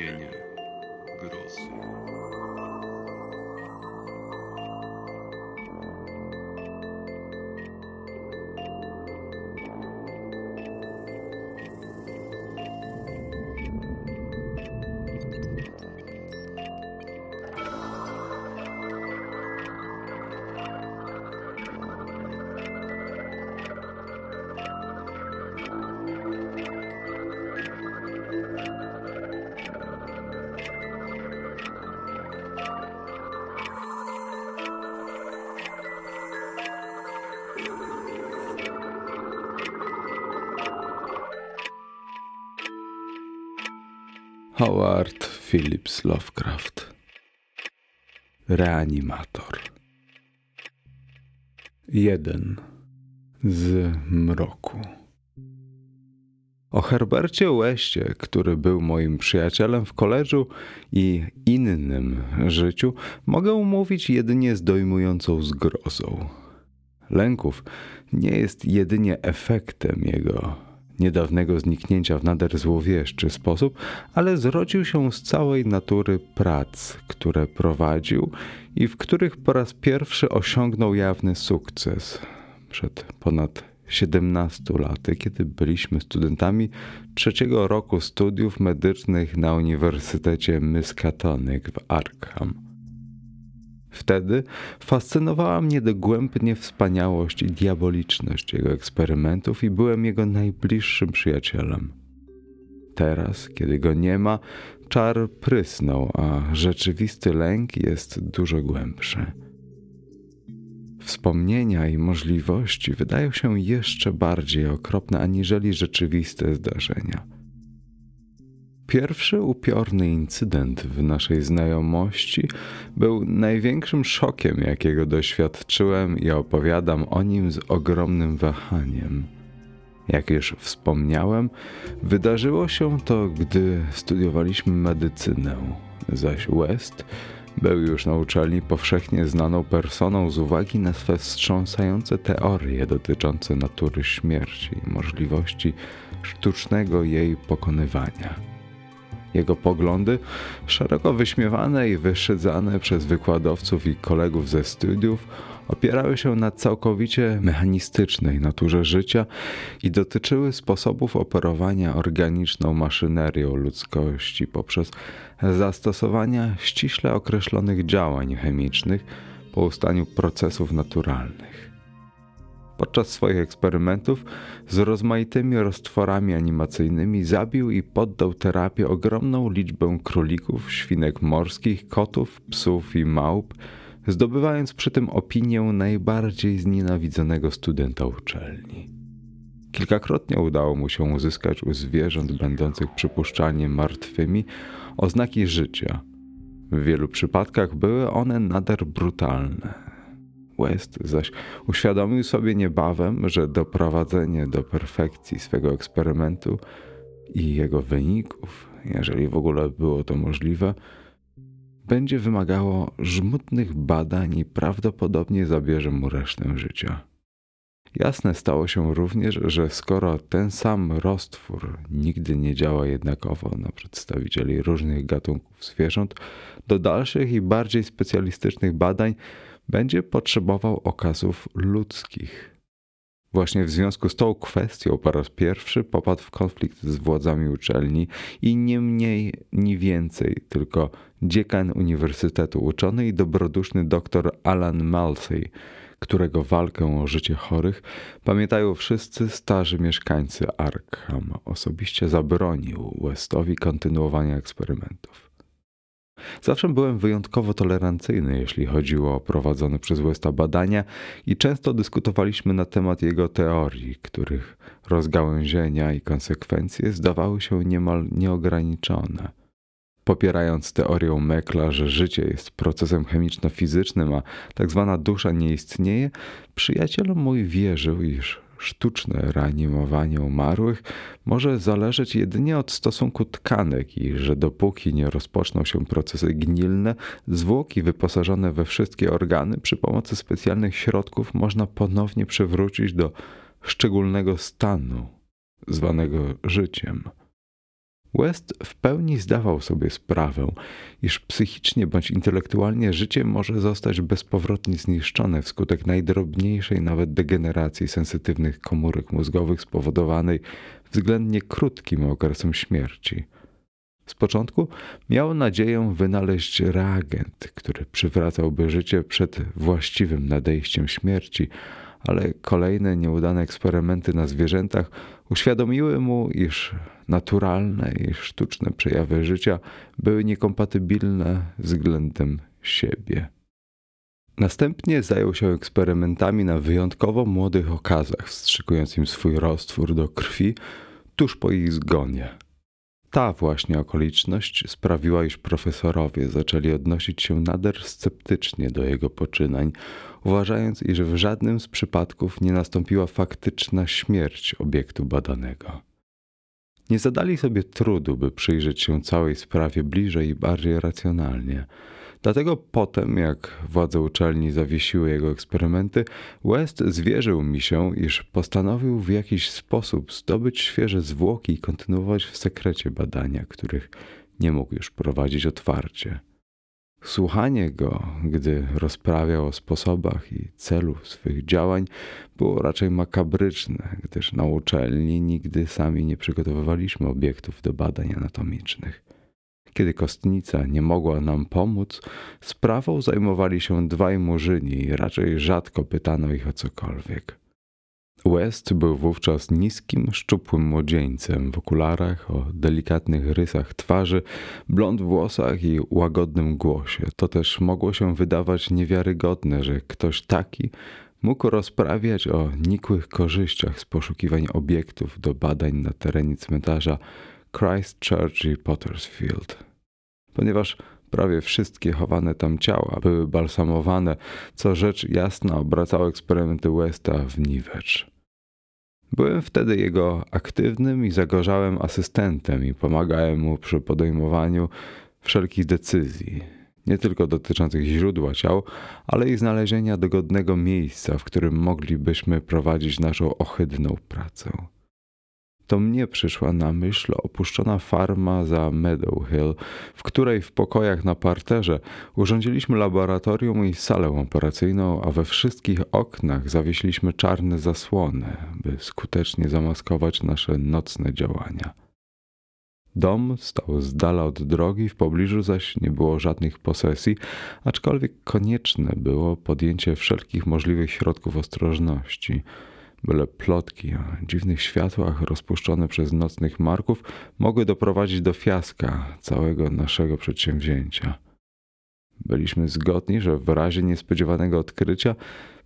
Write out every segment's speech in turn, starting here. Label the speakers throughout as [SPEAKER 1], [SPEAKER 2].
[SPEAKER 1] tchnienie grozy.
[SPEAKER 2] Howard Phillips Lovecraft. Reanimator. Jeden z mroku. O Herbercie Łeście, który był moim przyjacielem w koleżu i innym życiu, mogę mówić jedynie z dojmującą zgrozą. Lęków nie jest jedynie efektem jego niedawnego zniknięcia w nader złowieszczy sposób, ale zrodził się z całej natury prac, które prowadził i w których po raz pierwszy osiągnął jawny sukces. Przed ponad 17 laty, kiedy byliśmy studentami trzeciego roku studiów medycznych na Uniwersytecie Miskatonic w Arkham. Wtedy fascynowała mnie dogłębnie wspaniałość i diaboliczność jego eksperymentów i byłem jego najbliższym przyjacielem. Teraz, kiedy go nie ma, czar prysnął, a rzeczywisty lęk jest dużo głębszy. Wspomnienia i możliwości wydają się jeszcze bardziej okropne aniżeli rzeczywiste zdarzenia. Pierwszy upiorny incydent w naszej znajomości był największym szokiem, jakiego doświadczyłem i opowiadam o nim z ogromnym wahaniem. Jak już wspomniałem, wydarzyło się to, gdy studiowaliśmy medycynę, zaś West był już na uczelni powszechnie znaną personą z uwagi na swe wstrząsające teorie dotyczące natury śmierci i możliwości sztucznego jej pokonywania. Jego poglądy, szeroko wyśmiewane i wyszydzane przez wykładowców i kolegów ze studiów, opierały się na całkowicie mechanistycznej naturze życia i dotyczyły sposobów operowania organiczną maszynerią ludzkości poprzez zastosowania ściśle określonych działań chemicznych po ustaniu procesów naturalnych. Podczas swoich eksperymentów z rozmaitymi roztworami animacyjnymi zabił i poddał terapię ogromną liczbę królików, świnek morskich, kotów, psów i małp, zdobywając przy tym opinię najbardziej znienawidzonego studenta uczelni. Kilkakrotnie udało mu się uzyskać u zwierząt będących przypuszczalnie martwymi oznaki życia. W wielu przypadkach były one nader brutalne, West zaś uświadomił sobie niebawem, że doprowadzenie do perfekcji swego eksperymentu i jego wyników, jeżeli w ogóle było to możliwe, będzie wymagało żmudnych badań i prawdopodobnie zabierze mu resztę życia. Jasne stało się również, że skoro ten sam roztwór nigdy nie działa jednakowo na przedstawicieli różnych gatunków zwierząt, do dalszych i bardziej specjalistycznych badań będzie potrzebował okazów ludzkich. Właśnie w związku z tą kwestią po raz pierwszy popadł w konflikt z władzami uczelni i nie mniej, ni więcej, tylko dziekan uniwersytetu, uczony i dobroduszny dr Alan Malsey, którego walkę o życie chorych pamiętają wszyscy starzy mieszkańcy Arkham, osobiście zabronił Westowi kontynuowania eksperymentów. Zawsze byłem wyjątkowo tolerancyjny, jeśli chodziło o prowadzone przez Westa badania i często dyskutowaliśmy na temat jego teorii, których rozgałęzienia i konsekwencje zdawały się niemal nieograniczone. Popierając teorię Mekla, że życie jest procesem chemiczno-fizycznym, a tak zwana dusza nie istnieje, przyjaciel mój wierzył, iż sztuczne reanimowanie umarłych może zależeć jedynie od stosunku tkanek i że dopóki nie rozpoczną się procesy gnilne, zwłoki wyposażone we wszystkie organy przy pomocy specjalnych środków można ponownie przywrócić do szczególnego stanu, zwanego życiem. West w pełni zdawał sobie sprawę, iż psychicznie bądź intelektualnie życie może zostać bezpowrotnie zniszczone wskutek najdrobniejszej nawet degeneracji sensytywnych komórek mózgowych spowodowanej względnie krótkim okresem śmierci. Z początku miał nadzieję wynaleźć reagent, który przywracałby życie przed właściwym nadejściem śmierci, ale kolejne nieudane eksperymenty na zwierzętach uświadomiły mu, iż naturalne i sztuczne przejawy życia były niekompatybilne względem siebie. Następnie zajął się eksperymentami na wyjątkowo młodych okazach, wstrzykując im swój roztwór do krwi tuż po ich zgonie. Ta właśnie okoliczność sprawiła, iż profesorowie zaczęli odnosić się nader sceptycznie do jego poczynań, uważając, iż w żadnym z przypadków nie nastąpiła faktyczna śmierć obiektu badanego. Nie zadali sobie trudu, by przyjrzeć się całej sprawie bliżej i bardziej racjonalnie. Dlatego potem, jak władze uczelni zawiesiły jego eksperymenty, West zwierzył mi się, iż postanowił w jakiś sposób zdobyć świeże zwłoki i kontynuować w sekrecie badania, których nie mógł już prowadzić otwarcie. Słuchanie go, gdy rozprawiał o sposobach i celu swych działań, było raczej makabryczne, gdyż na uczelni nigdy sami nie przygotowywaliśmy obiektów do badań anatomicznych. Kiedy kostnica nie mogła nam pomóc, sprawą zajmowali się dwaj murzyni i raczej rzadko pytano ich o cokolwiek. West był wówczas niskim, szczupłym młodzieńcem w okularach, o delikatnych rysach twarzy, blond włosach i łagodnym głosie. To też mogło się wydawać niewiarygodne, że ktoś taki mógł rozprawiać o nikłych korzyściach z poszukiwań obiektów do badań na terenie cmentarza Christchurch i Pottersfield. Ponieważ prawie wszystkie chowane tam ciała były balsamowane, co rzecz jasna obracało eksperymenty Westa w niwecz. Byłem wtedy jego aktywnym i zagorzałym asystentem i pomagałem mu przy podejmowaniu wszelkich decyzji, nie tylko dotyczących źródła ciał, ale i znalezienia dogodnego miejsca, w którym moglibyśmy prowadzić naszą ohydną pracę to mnie przyszła na myśl opuszczona farma za Meadow Hill, w której w pokojach na parterze urządziliśmy laboratorium i salę operacyjną, a we wszystkich oknach zawiesiliśmy czarne zasłony, by skutecznie zamaskować nasze nocne działania. Dom stał z dala od drogi, w pobliżu zaś nie było żadnych posesji, aczkolwiek konieczne było podjęcie wszelkich możliwych środków ostrożności – Byle plotki o dziwnych światłach rozpuszczone przez nocnych marków mogły doprowadzić do fiaska całego naszego przedsięwzięcia. Byliśmy zgodni, że w razie niespodziewanego odkrycia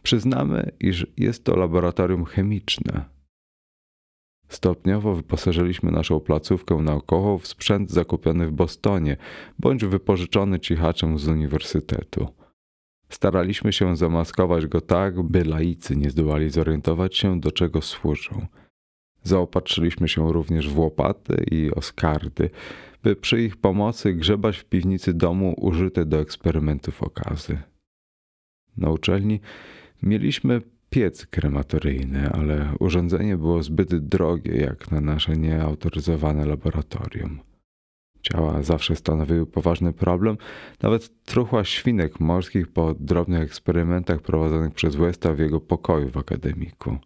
[SPEAKER 2] przyznamy, iż jest to laboratorium chemiczne. Stopniowo wyposażyliśmy naszą placówkę naukową w sprzęt zakupiony w Bostonie bądź wypożyczony cichaczem z uniwersytetu. Staraliśmy się zamaskować go tak, by laicy nie zdołali zorientować się, do czego służą. Zaopatrzyliśmy się również w łopaty i oskardy, by przy ich pomocy grzebać w piwnicy domu użyte do eksperymentów okazy. Na uczelni mieliśmy piec krematoryjny, ale urządzenie było zbyt drogie jak na nasze nieautoryzowane laboratorium. Ciała zawsze stanowiły poważny problem, nawet truchła świnek morskich po drobnych eksperymentach prowadzonych przez Westa w jego pokoju w akademiku.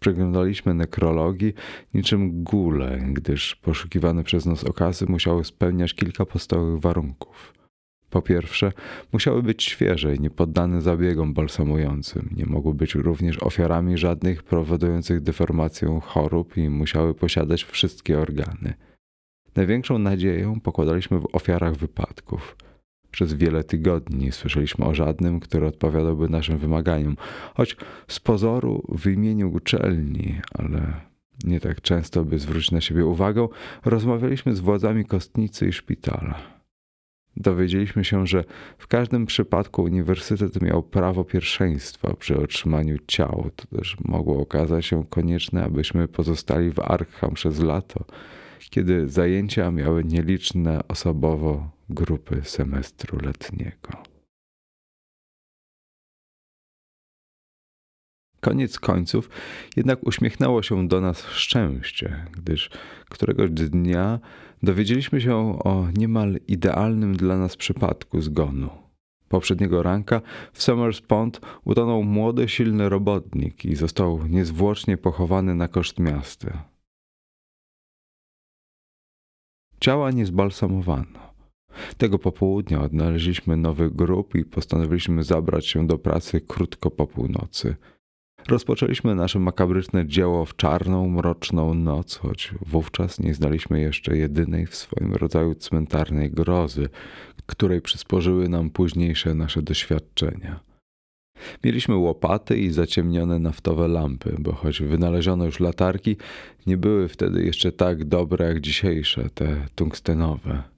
[SPEAKER 2] Przyglądaliśmy nekrologii niczym gule, gdyż poszukiwane przez nas okazy musiały spełniać kilka podstawowych warunków. Po pierwsze, musiały być świeże i niepoddane zabiegom balsamującym, nie mogły być również ofiarami żadnych prowadzących deformacją chorób i musiały posiadać wszystkie organy – Największą nadzieję pokładaliśmy w ofiarach wypadków. Przez wiele tygodni słyszeliśmy o żadnym, który odpowiadałby naszym wymaganiom, choć z pozoru w imieniu uczelni, ale nie tak często, by zwrócić na siebie uwagę, rozmawialiśmy z władzami kostnicy i szpitala. Dowiedzieliśmy się, że w każdym przypadku uniwersytet miał prawo pierwszeństwa przy otrzymaniu ciał. To też mogło okazać się konieczne, abyśmy pozostali w Arkham przez lato, kiedy zajęcia miały nieliczne osobowo grupy semestru letniego. Koniec końców jednak uśmiechnęło się do nas szczęście, gdyż któregoś dnia dowiedzieliśmy się o niemal idealnym dla nas przypadku zgonu. Poprzedniego ranka w Summers Pond utonął młody, silny robotnik i został niezwłocznie pochowany na koszt miasta. Ciała nie zbalsamowano. Tego popołudnia odnaleźliśmy nowy grób i postanowiliśmy zabrać się do pracy krótko po północy – Rozpoczęliśmy nasze makabryczne dzieło w czarną, mroczną noc, choć wówczas nie znaliśmy jeszcze jedynej w swoim rodzaju cmentarnej grozy, której przysporzyły nam późniejsze nasze doświadczenia. Mieliśmy łopaty i zaciemnione naftowe lampy, bo choć wynaleziono już latarki, nie były wtedy jeszcze tak dobre jak dzisiejsze, te tungstenowe.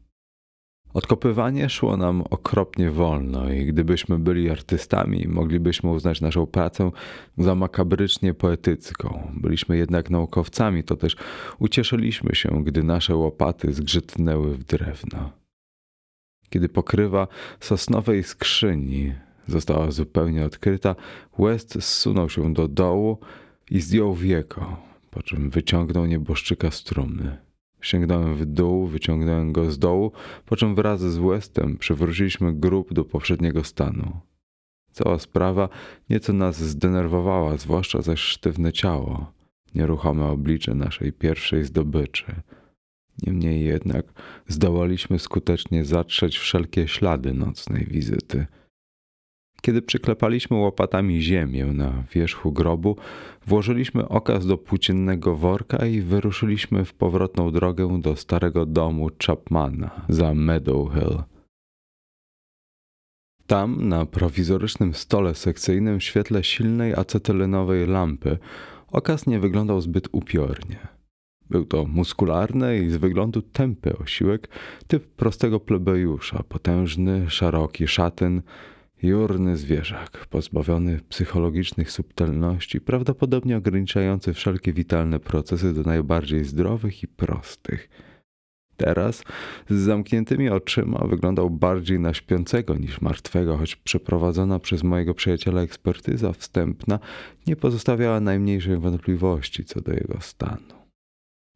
[SPEAKER 2] Odkopywanie szło nam okropnie wolno i gdybyśmy byli artystami, moglibyśmy uznać naszą pracę za makabrycznie poetycką. Byliśmy jednak naukowcami, to też ucieszyliśmy się, gdy nasze łopaty zgrzytnęły w drewno. Kiedy pokrywa sosnowej skrzyni została zupełnie odkryta, West zsunął się do dołu i zdjął wieko, po czym wyciągnął nieboszczyka z trumny. Sięgnąłem w dół, wyciągnąłem go z dołu, po czym wraz z Westem przywróciliśmy grób do poprzedniego stanu. Cała sprawa nieco nas zdenerwowała, zwłaszcza zaś sztywne ciało, nieruchome oblicze naszej pierwszej zdobyczy. Niemniej jednak zdołaliśmy skutecznie zatrzeć wszelkie ślady nocnej wizyty – kiedy przyklepaliśmy łopatami ziemię na wierzchu grobu, włożyliśmy okaz do płóciennego worka i wyruszyliśmy w powrotną drogę do starego domu Chapmana za Meadow Hill. Tam, na prowizorycznym stole sekcyjnym w świetle silnej acetylenowej lampy, okaz nie wyglądał zbyt upiornie. Był to muskularny i z wyglądu tępy osiłek, typ prostego plebejusza, potężny, szeroki szatyn, Jurny zwierzak, pozbawiony psychologicznych subtelności, prawdopodobnie ograniczający wszelkie witalne procesy do najbardziej zdrowych i prostych. Teraz z zamkniętymi oczyma wyglądał bardziej na śpiącego niż martwego, choć przeprowadzona przez mojego przyjaciela ekspertyza wstępna nie pozostawiała najmniejszej wątpliwości co do jego stanu.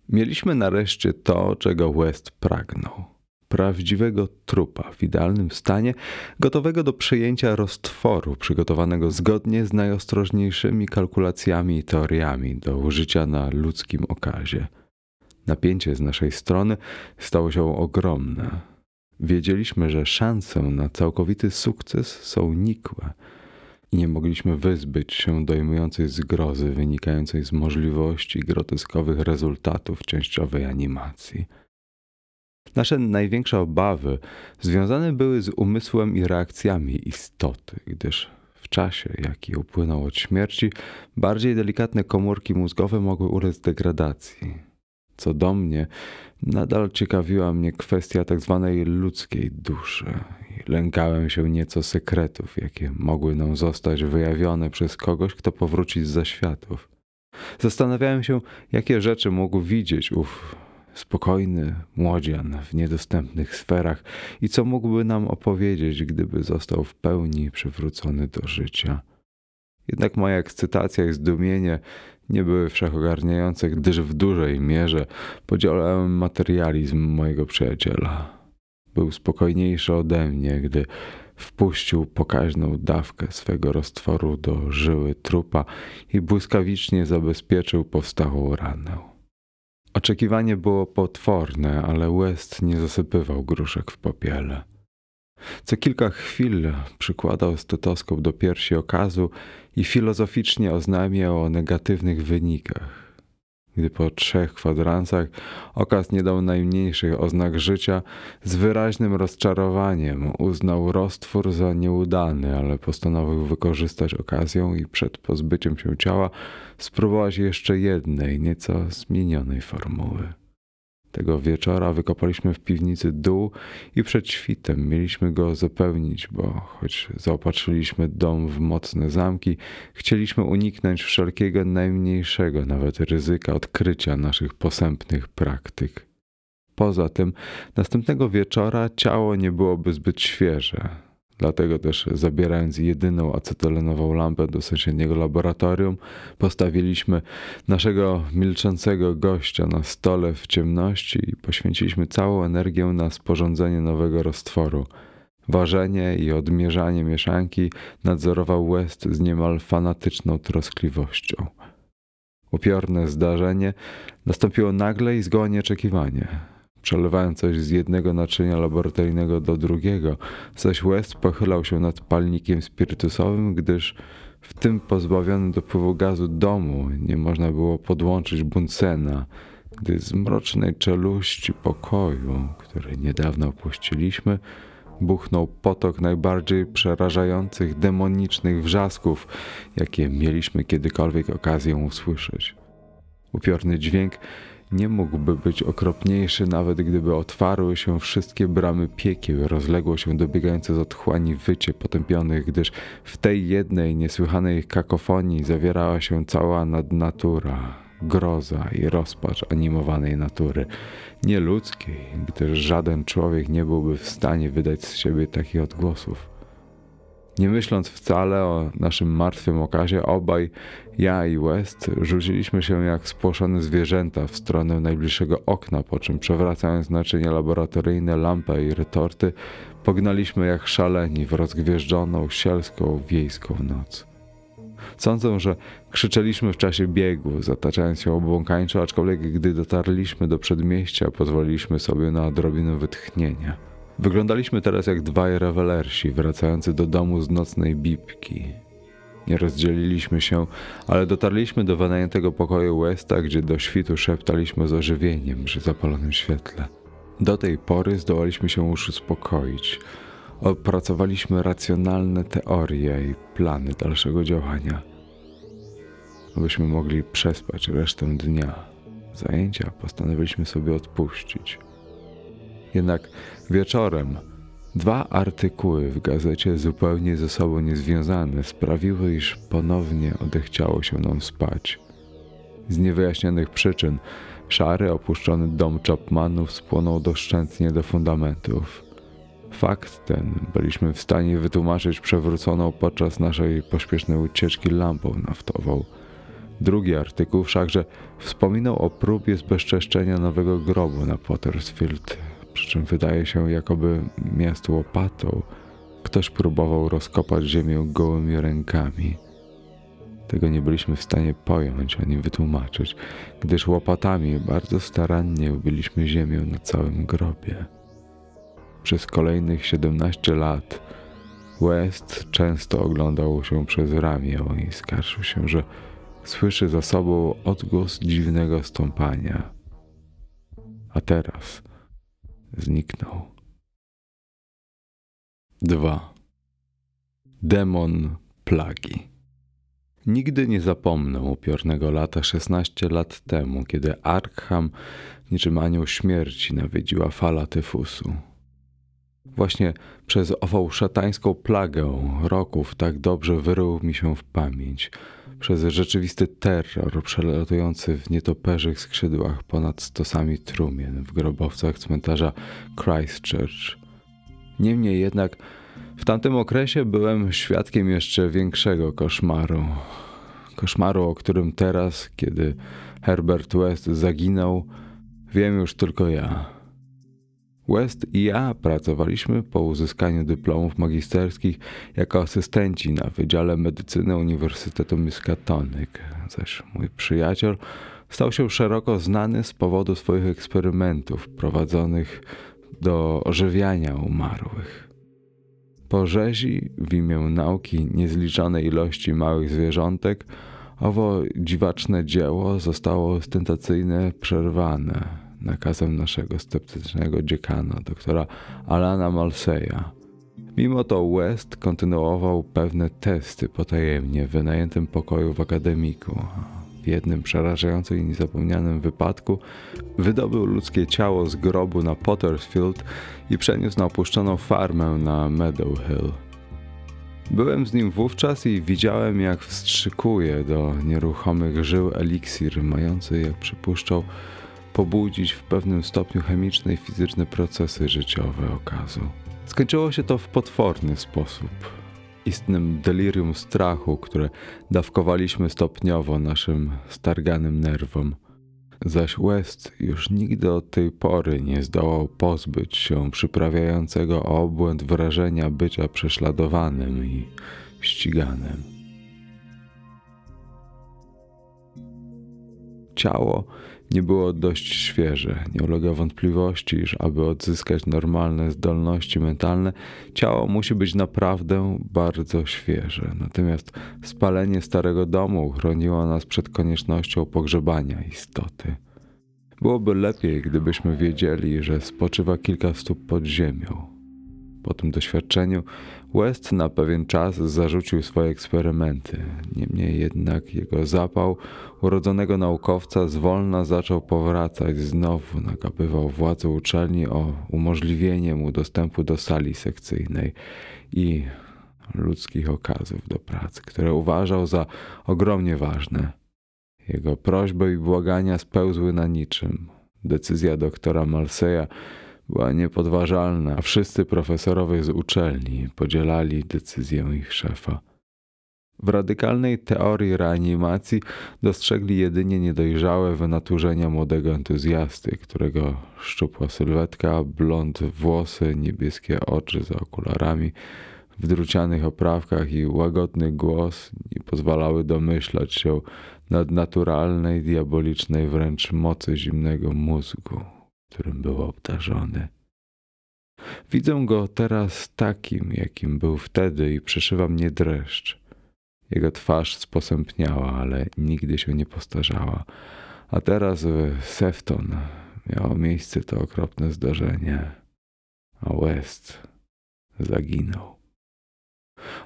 [SPEAKER 2] Mieliśmy nareszcie to, czego West pragnął prawdziwego trupa w idealnym stanie, gotowego do przyjęcia roztworu, przygotowanego zgodnie z najostrożniejszymi kalkulacjami i teoriami do użycia na ludzkim okazie. Napięcie z naszej strony stało się ogromne. Wiedzieliśmy, że szanse na całkowity sukces są nikłe i nie mogliśmy wyzbyć się dojmującej zgrozy wynikającej z możliwości groteskowych rezultatów częściowej animacji. Nasze największe obawy związane były z umysłem i reakcjami istoty, gdyż w czasie, jaki upłynął od śmierci, bardziej delikatne komórki mózgowe mogły ulec degradacji. Co do mnie, nadal ciekawiła mnie kwestia tak zwanej ludzkiej duszy i lękałem się nieco sekretów, jakie mogły nam zostać wyjawione przez kogoś, kto powróci z zaświatów. Zastanawiałem się, jakie rzeczy mógł widzieć ów spokojny młodzian w niedostępnych sferach i co mógłby nam opowiedzieć, gdyby został w pełni przywrócony do życia. Jednak moja ekscytacja i zdumienie nie były wszechogarniające, gdyż w dużej mierze podzielałem materializm mojego przyjaciela. Był spokojniejszy ode mnie, gdy wpuścił pokaźną dawkę swego roztworu do żyły trupa i błyskawicznie zabezpieczył powstałą ranę. Oczekiwanie było potworne, ale West nie zasypywał gruszek w popiele. Co kilka chwil przykładał stetoskop do piersi okazu i filozoficznie oznajmiał o negatywnych wynikach. Gdy po trzech kwadransach okaz nie dał najmniejszych oznak życia, z wyraźnym rozczarowaniem uznał roztwór za nieudany, ale postanowił wykorzystać okazję i przed pozbyciem się ciała spróbować jeszcze jednej, nieco zmienionej formuły. Tego wieczora wykopaliśmy w piwnicy dół i przed świtem mieliśmy go zapełnić, bo choć zaopatrzyliśmy dom w mocne zamki, chcieliśmy uniknąć wszelkiego najmniejszego nawet ryzyka odkrycia naszych posępnych praktyk. Poza tym, następnego wieczora ciało nie byłoby zbyt świeże. Dlatego też, zabierając jedyną acetylenową lampę do sąsiedniego laboratorium, postawiliśmy naszego milczącego gościa na stole w ciemności i poświęciliśmy całą energię na sporządzenie nowego roztworu. Ważenie i odmierzanie mieszanki nadzorował West z niemal fanatyczną troskliwością. Upiorne zdarzenie nastąpiło nagle i zgoła nieoczekiwanie. Przelewając coś z jednego naczynia laboratoryjnego do drugiego, zaś West pochylał się nad palnikiem spirytusowym, gdyż w tym pozbawionym dopływu gazu domu nie można było podłączyć Buncena, gdy z mrocznej czeluści pokoju, który niedawno opuściliśmy, buchnął potok najbardziej przerażających, demonicznych wrzasków, jakie mieliśmy kiedykolwiek okazję usłyszeć. Upiorny dźwięk nie mógłby być okropniejszy, nawet gdyby otwarły się wszystkie bramy piekieł, rozległo się dobiegające z otchłani wycie potępionych, gdyż w tej jednej niesłychanej kakofonii zawierała się cała nadnatura, groza i rozpacz animowanej natury, nieludzkiej, gdyż żaden człowiek nie byłby w stanie wydać z siebie takich odgłosów. Nie myśląc wcale o naszym martwym okazie, obaj, ja i West, rzuciliśmy się jak spłoszone zwierzęta w stronę najbliższego okna, po czym przewracając naczynia laboratoryjne, lampę i retorty, pognaliśmy jak szaleni w rozgwieżdżoną, sielską, wiejską noc. Sądzę, że krzyczeliśmy w czasie biegu, zataczając się obłąkańczo, aczkolwiek gdy dotarliśmy do przedmieścia, pozwoliliśmy sobie na odrobinę wytchnienia. Wyglądaliśmy teraz jak dwaj rewelersi wracający do domu z nocnej bibki. Nie rozdzieliliśmy się, ale dotarliśmy do wynajętego pokoju Westa, gdzie do świtu szeptaliśmy z ożywieniem przy zapalonym świetle. Do tej pory zdołaliśmy się już uspokoić. Opracowaliśmy racjonalne teorie i plany dalszego działania, abyśmy mogli przespać resztę dnia. Zajęcia postanowiliśmy sobie odpuścić. Jednak wieczorem dwa artykuły w gazecie zupełnie ze sobą niezwiązane sprawiły, iż ponownie odechciało się nam spać. Z niewyjaśnionych przyczyn szary, opuszczony dom Chapmanów spłonął doszczętnie do fundamentów. Fakt ten byliśmy w stanie wytłumaczyć przewróconą podczas naszej pośpiesznej ucieczki lampą naftową. Drugi artykuł wszakże wspominał o próbie zbezczeszczenia nowego grobu na Pottersfield przy czym wydaje się, jakoby miast łopatą ktoś próbował rozkopać ziemię gołymi rękami. Tego nie byliśmy w stanie pojąć ani wytłumaczyć, gdyż łopatami bardzo starannie ubiliśmy ziemię na całym grobie. Przez kolejnych 17 lat West często oglądał się przez ramię i skarżył się, że słyszy za sobą odgłos dziwnego stąpania. A teraz zniknął. 2. Demon plagi. Nigdy nie zapomnę upiornego lata 16 lat temu, kiedy Arkham niczym anioł śmierci nawiedziła fala tyfusu. Właśnie przez ową szatańską plagę roków tak dobrze wyrył mi się w pamięć – przez rzeczywisty terror przelatujący w nietoperzych skrzydłach ponad stosami trumien w grobowcach cmentarza Christchurch. Niemniej jednak w tamtym okresie byłem świadkiem jeszcze większego koszmaru. Koszmaru, o którym teraz, kiedy Herbert West zaginął, wiem już tylko ja. West i ja pracowaliśmy po uzyskaniu dyplomów magisterskich jako asystenci na Wydziale Medycyny Uniwersytetu Miskatonic, zaś mój przyjaciel stał się szeroko znany z powodu swoich eksperymentów prowadzonych do ożywiania umarłych. Po rzezi w imię nauki niezliczonej ilości małych zwierzątek owo dziwaczne dzieło zostało ostentacyjnie przerwane nakazem naszego sceptycznego dziekana, doktora Alana Malseya. Mimo to West kontynuował pewne testy potajemnie w wynajętym pokoju w akademiku. W jednym przerażającym i niezapomnianym wypadku wydobył ludzkie ciało z grobu na Pottersfield i przeniósł na opuszczoną farmę na Meadow Hill. Byłem z nim wówczas i widziałem, jak wstrzykuje do nieruchomych żył eliksir, mający, jak przypuszczał, pobudzić w pewnym stopniu chemiczne i fizyczne procesy życiowe okazu. Skończyło się to w potworny sposób. Istnym delirium strachu, które dawkowaliśmy stopniowo naszym starganym nerwom. Zaś West już nigdy od tej pory nie zdołał pozbyć się przyprawiającego obłęd wrażenia bycia prześladowanym i ściganym. Ciało nie było dość świeże. Nie ulega wątpliwości, iż aby odzyskać normalne zdolności mentalne, ciało musi być naprawdę bardzo świeże. Natomiast spalenie starego domu chroniło nas przed koniecznością pogrzebania istoty. Byłoby lepiej, gdybyśmy wiedzieli, że spoczywa kilka stóp pod ziemią. Po tym doświadczeniu West na pewien czas zarzucił swoje eksperymenty. Niemniej jednak jego zapał urodzonego naukowca zwolna zaczął powracać. Znowu nagabywał władze uczelni o umożliwienie mu dostępu do sali sekcyjnej i ludzkich okazów do pracy, które uważał za ogromnie ważne. Jego prośby i błagania spełzły na niczym. Decyzja doktora Malseya była niepodważalna, a wszyscy profesorowie z uczelni podzielali decyzję ich szefa. W radykalnej teorii reanimacji dostrzegli jedynie niedojrzałe wynaturzenia młodego entuzjasty, którego szczupła sylwetka, blond włosy, niebieskie oczy za okularami, w drucianych oprawkach i łagodny głos nie pozwalały domyślać się nadnaturalnej, diabolicznej wręcz mocy zimnego mózgu którym był obdarzony. Widzę go teraz takim, jakim był wtedy i przeszywa mnie dreszcz. Jego twarz sposępniała, ale nigdy się nie postarzała. A teraz w Sefton miało miejsce to okropne zdarzenie, a West zaginął.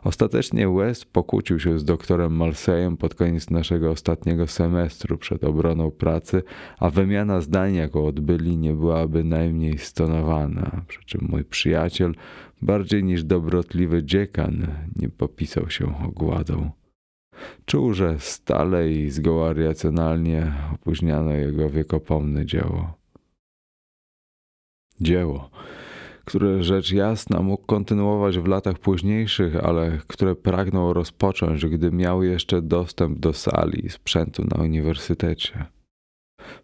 [SPEAKER 2] Ostatecznie West pokłócił się z doktorem Malseyem pod koniec naszego ostatniego semestru przed obroną pracy, a wymiana zdań, jaką odbyli, nie byłaby najmniej stonowana. Przy czym mój przyjaciel, bardziej niż dobrotliwy dziekan, nie popisał się ogładą. Czuł, że stale i zgoła racjonalnie opóźniano jego wiekopomne dzieło. Dzieło, które rzecz jasna mógł kontynuować w latach późniejszych, ale które pragnął rozpocząć, gdy miał jeszcze dostęp do sali i sprzętu na uniwersytecie.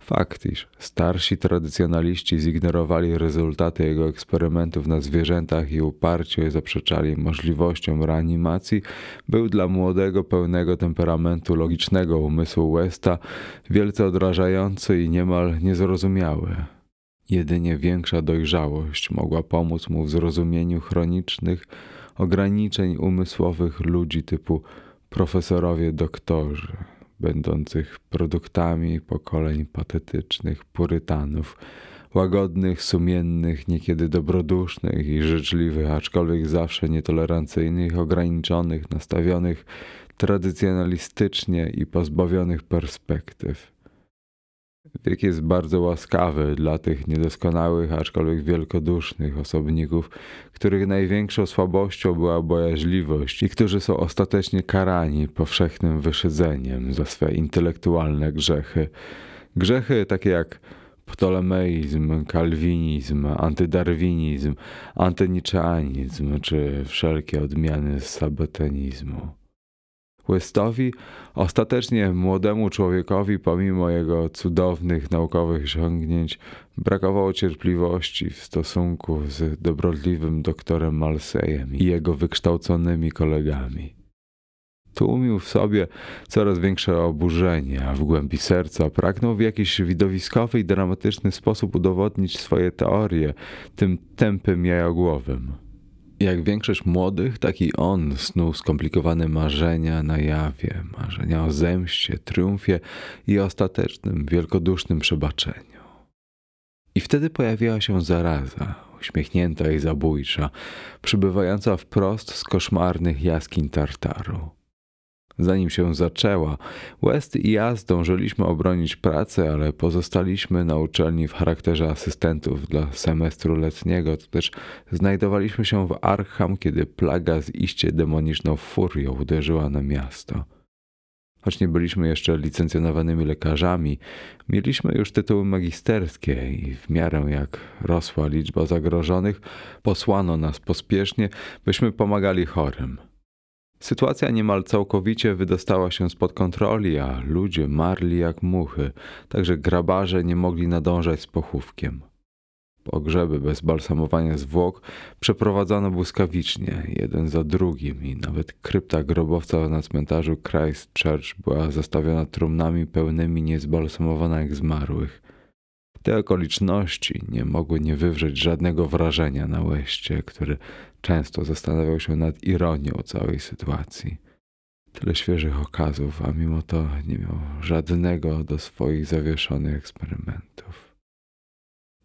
[SPEAKER 2] Fakt, iż starsi tradycjonaliści zignorowali rezultaty jego eksperymentów na zwierzętach i uparcie zaprzeczali możliwościom reanimacji, był dla młodego, pełnego temperamentu logicznego umysłu Westa wielce odrażający i niemal niezrozumiały. Jedynie większa dojrzałość mogła pomóc mu w zrozumieniu chronicznych ograniczeń umysłowych ludzi typu profesorowie doktorzy, będących produktami pokoleń patetycznych purytanów, łagodnych, sumiennych, niekiedy dobrodusznych i życzliwych, aczkolwiek zawsze nietolerancyjnych, ograniczonych, nastawionych tradycjonalistycznie i pozbawionych perspektyw. Wiek jest bardzo łaskawy dla tych niedoskonałych, aczkolwiek wielkodusznych osobników, których największą słabością była bojaźliwość i którzy są ostatecznie karani powszechnym wyszedzeniem za swe intelektualne grzechy. Grzechy takie jak ptolemeizm, kalwinizm, antydarwinizm, antyniczeanizm czy wszelkie odmiany sabatenizmu. Westowi, ostatecznie młodemu człowiekowi, pomimo jego cudownych naukowych osiągnięć, brakowało cierpliwości w stosunku z dobrotliwym doktorem Malsejem i jego wykształconymi kolegami. Tłumił w sobie coraz większe oburzenie, a w głębi serca pragnął w jakiś widowiskowy i dramatyczny sposób udowodnić swoje teorie tym tępym jajogłowym. Jak większość młodych, taki on snuł skomplikowane marzenia na jawie, marzenia o zemście, triumfie i ostatecznym, wielkodusznym przebaczeniu. I wtedy pojawiła się zaraza, uśmiechnięta i zabójcza, przybywająca wprost z koszmarnych jaskiń Tartaru. Zanim się zaczęła, West i ja zdążyliśmy obronić pracę, ale pozostaliśmy na uczelni w charakterze asystentów dla semestru letniego. To też znajdowaliśmy się w Arkham, kiedy plaga z iście demoniczną furią uderzyła na miasto. Choć nie byliśmy jeszcze licencjonowanymi lekarzami, mieliśmy już tytuły magisterskie i w miarę jak rosła liczba zagrożonych, posłano nas pospiesznie, byśmy pomagali chorym. Sytuacja niemal całkowicie wydostała się spod kontroli, a ludzie marli jak muchy, także grabarze nie mogli nadążać z pochówkiem. Pogrzeby bez balsamowania zwłok przeprowadzono błyskawicznie, jeden za drugim i nawet krypta grobowca na cmentarzu Christchurch była zastawiona trumnami pełnymi niezbalsamowanych zmarłych. Te okoliczności nie mogły nie wywrzeć żadnego wrażenia na łeście, który często zastanawiał się nad ironią całej sytuacji. Tyle świeżych okazów, a mimo to nie miał żadnego do swoich zawieszonych eksperymentów.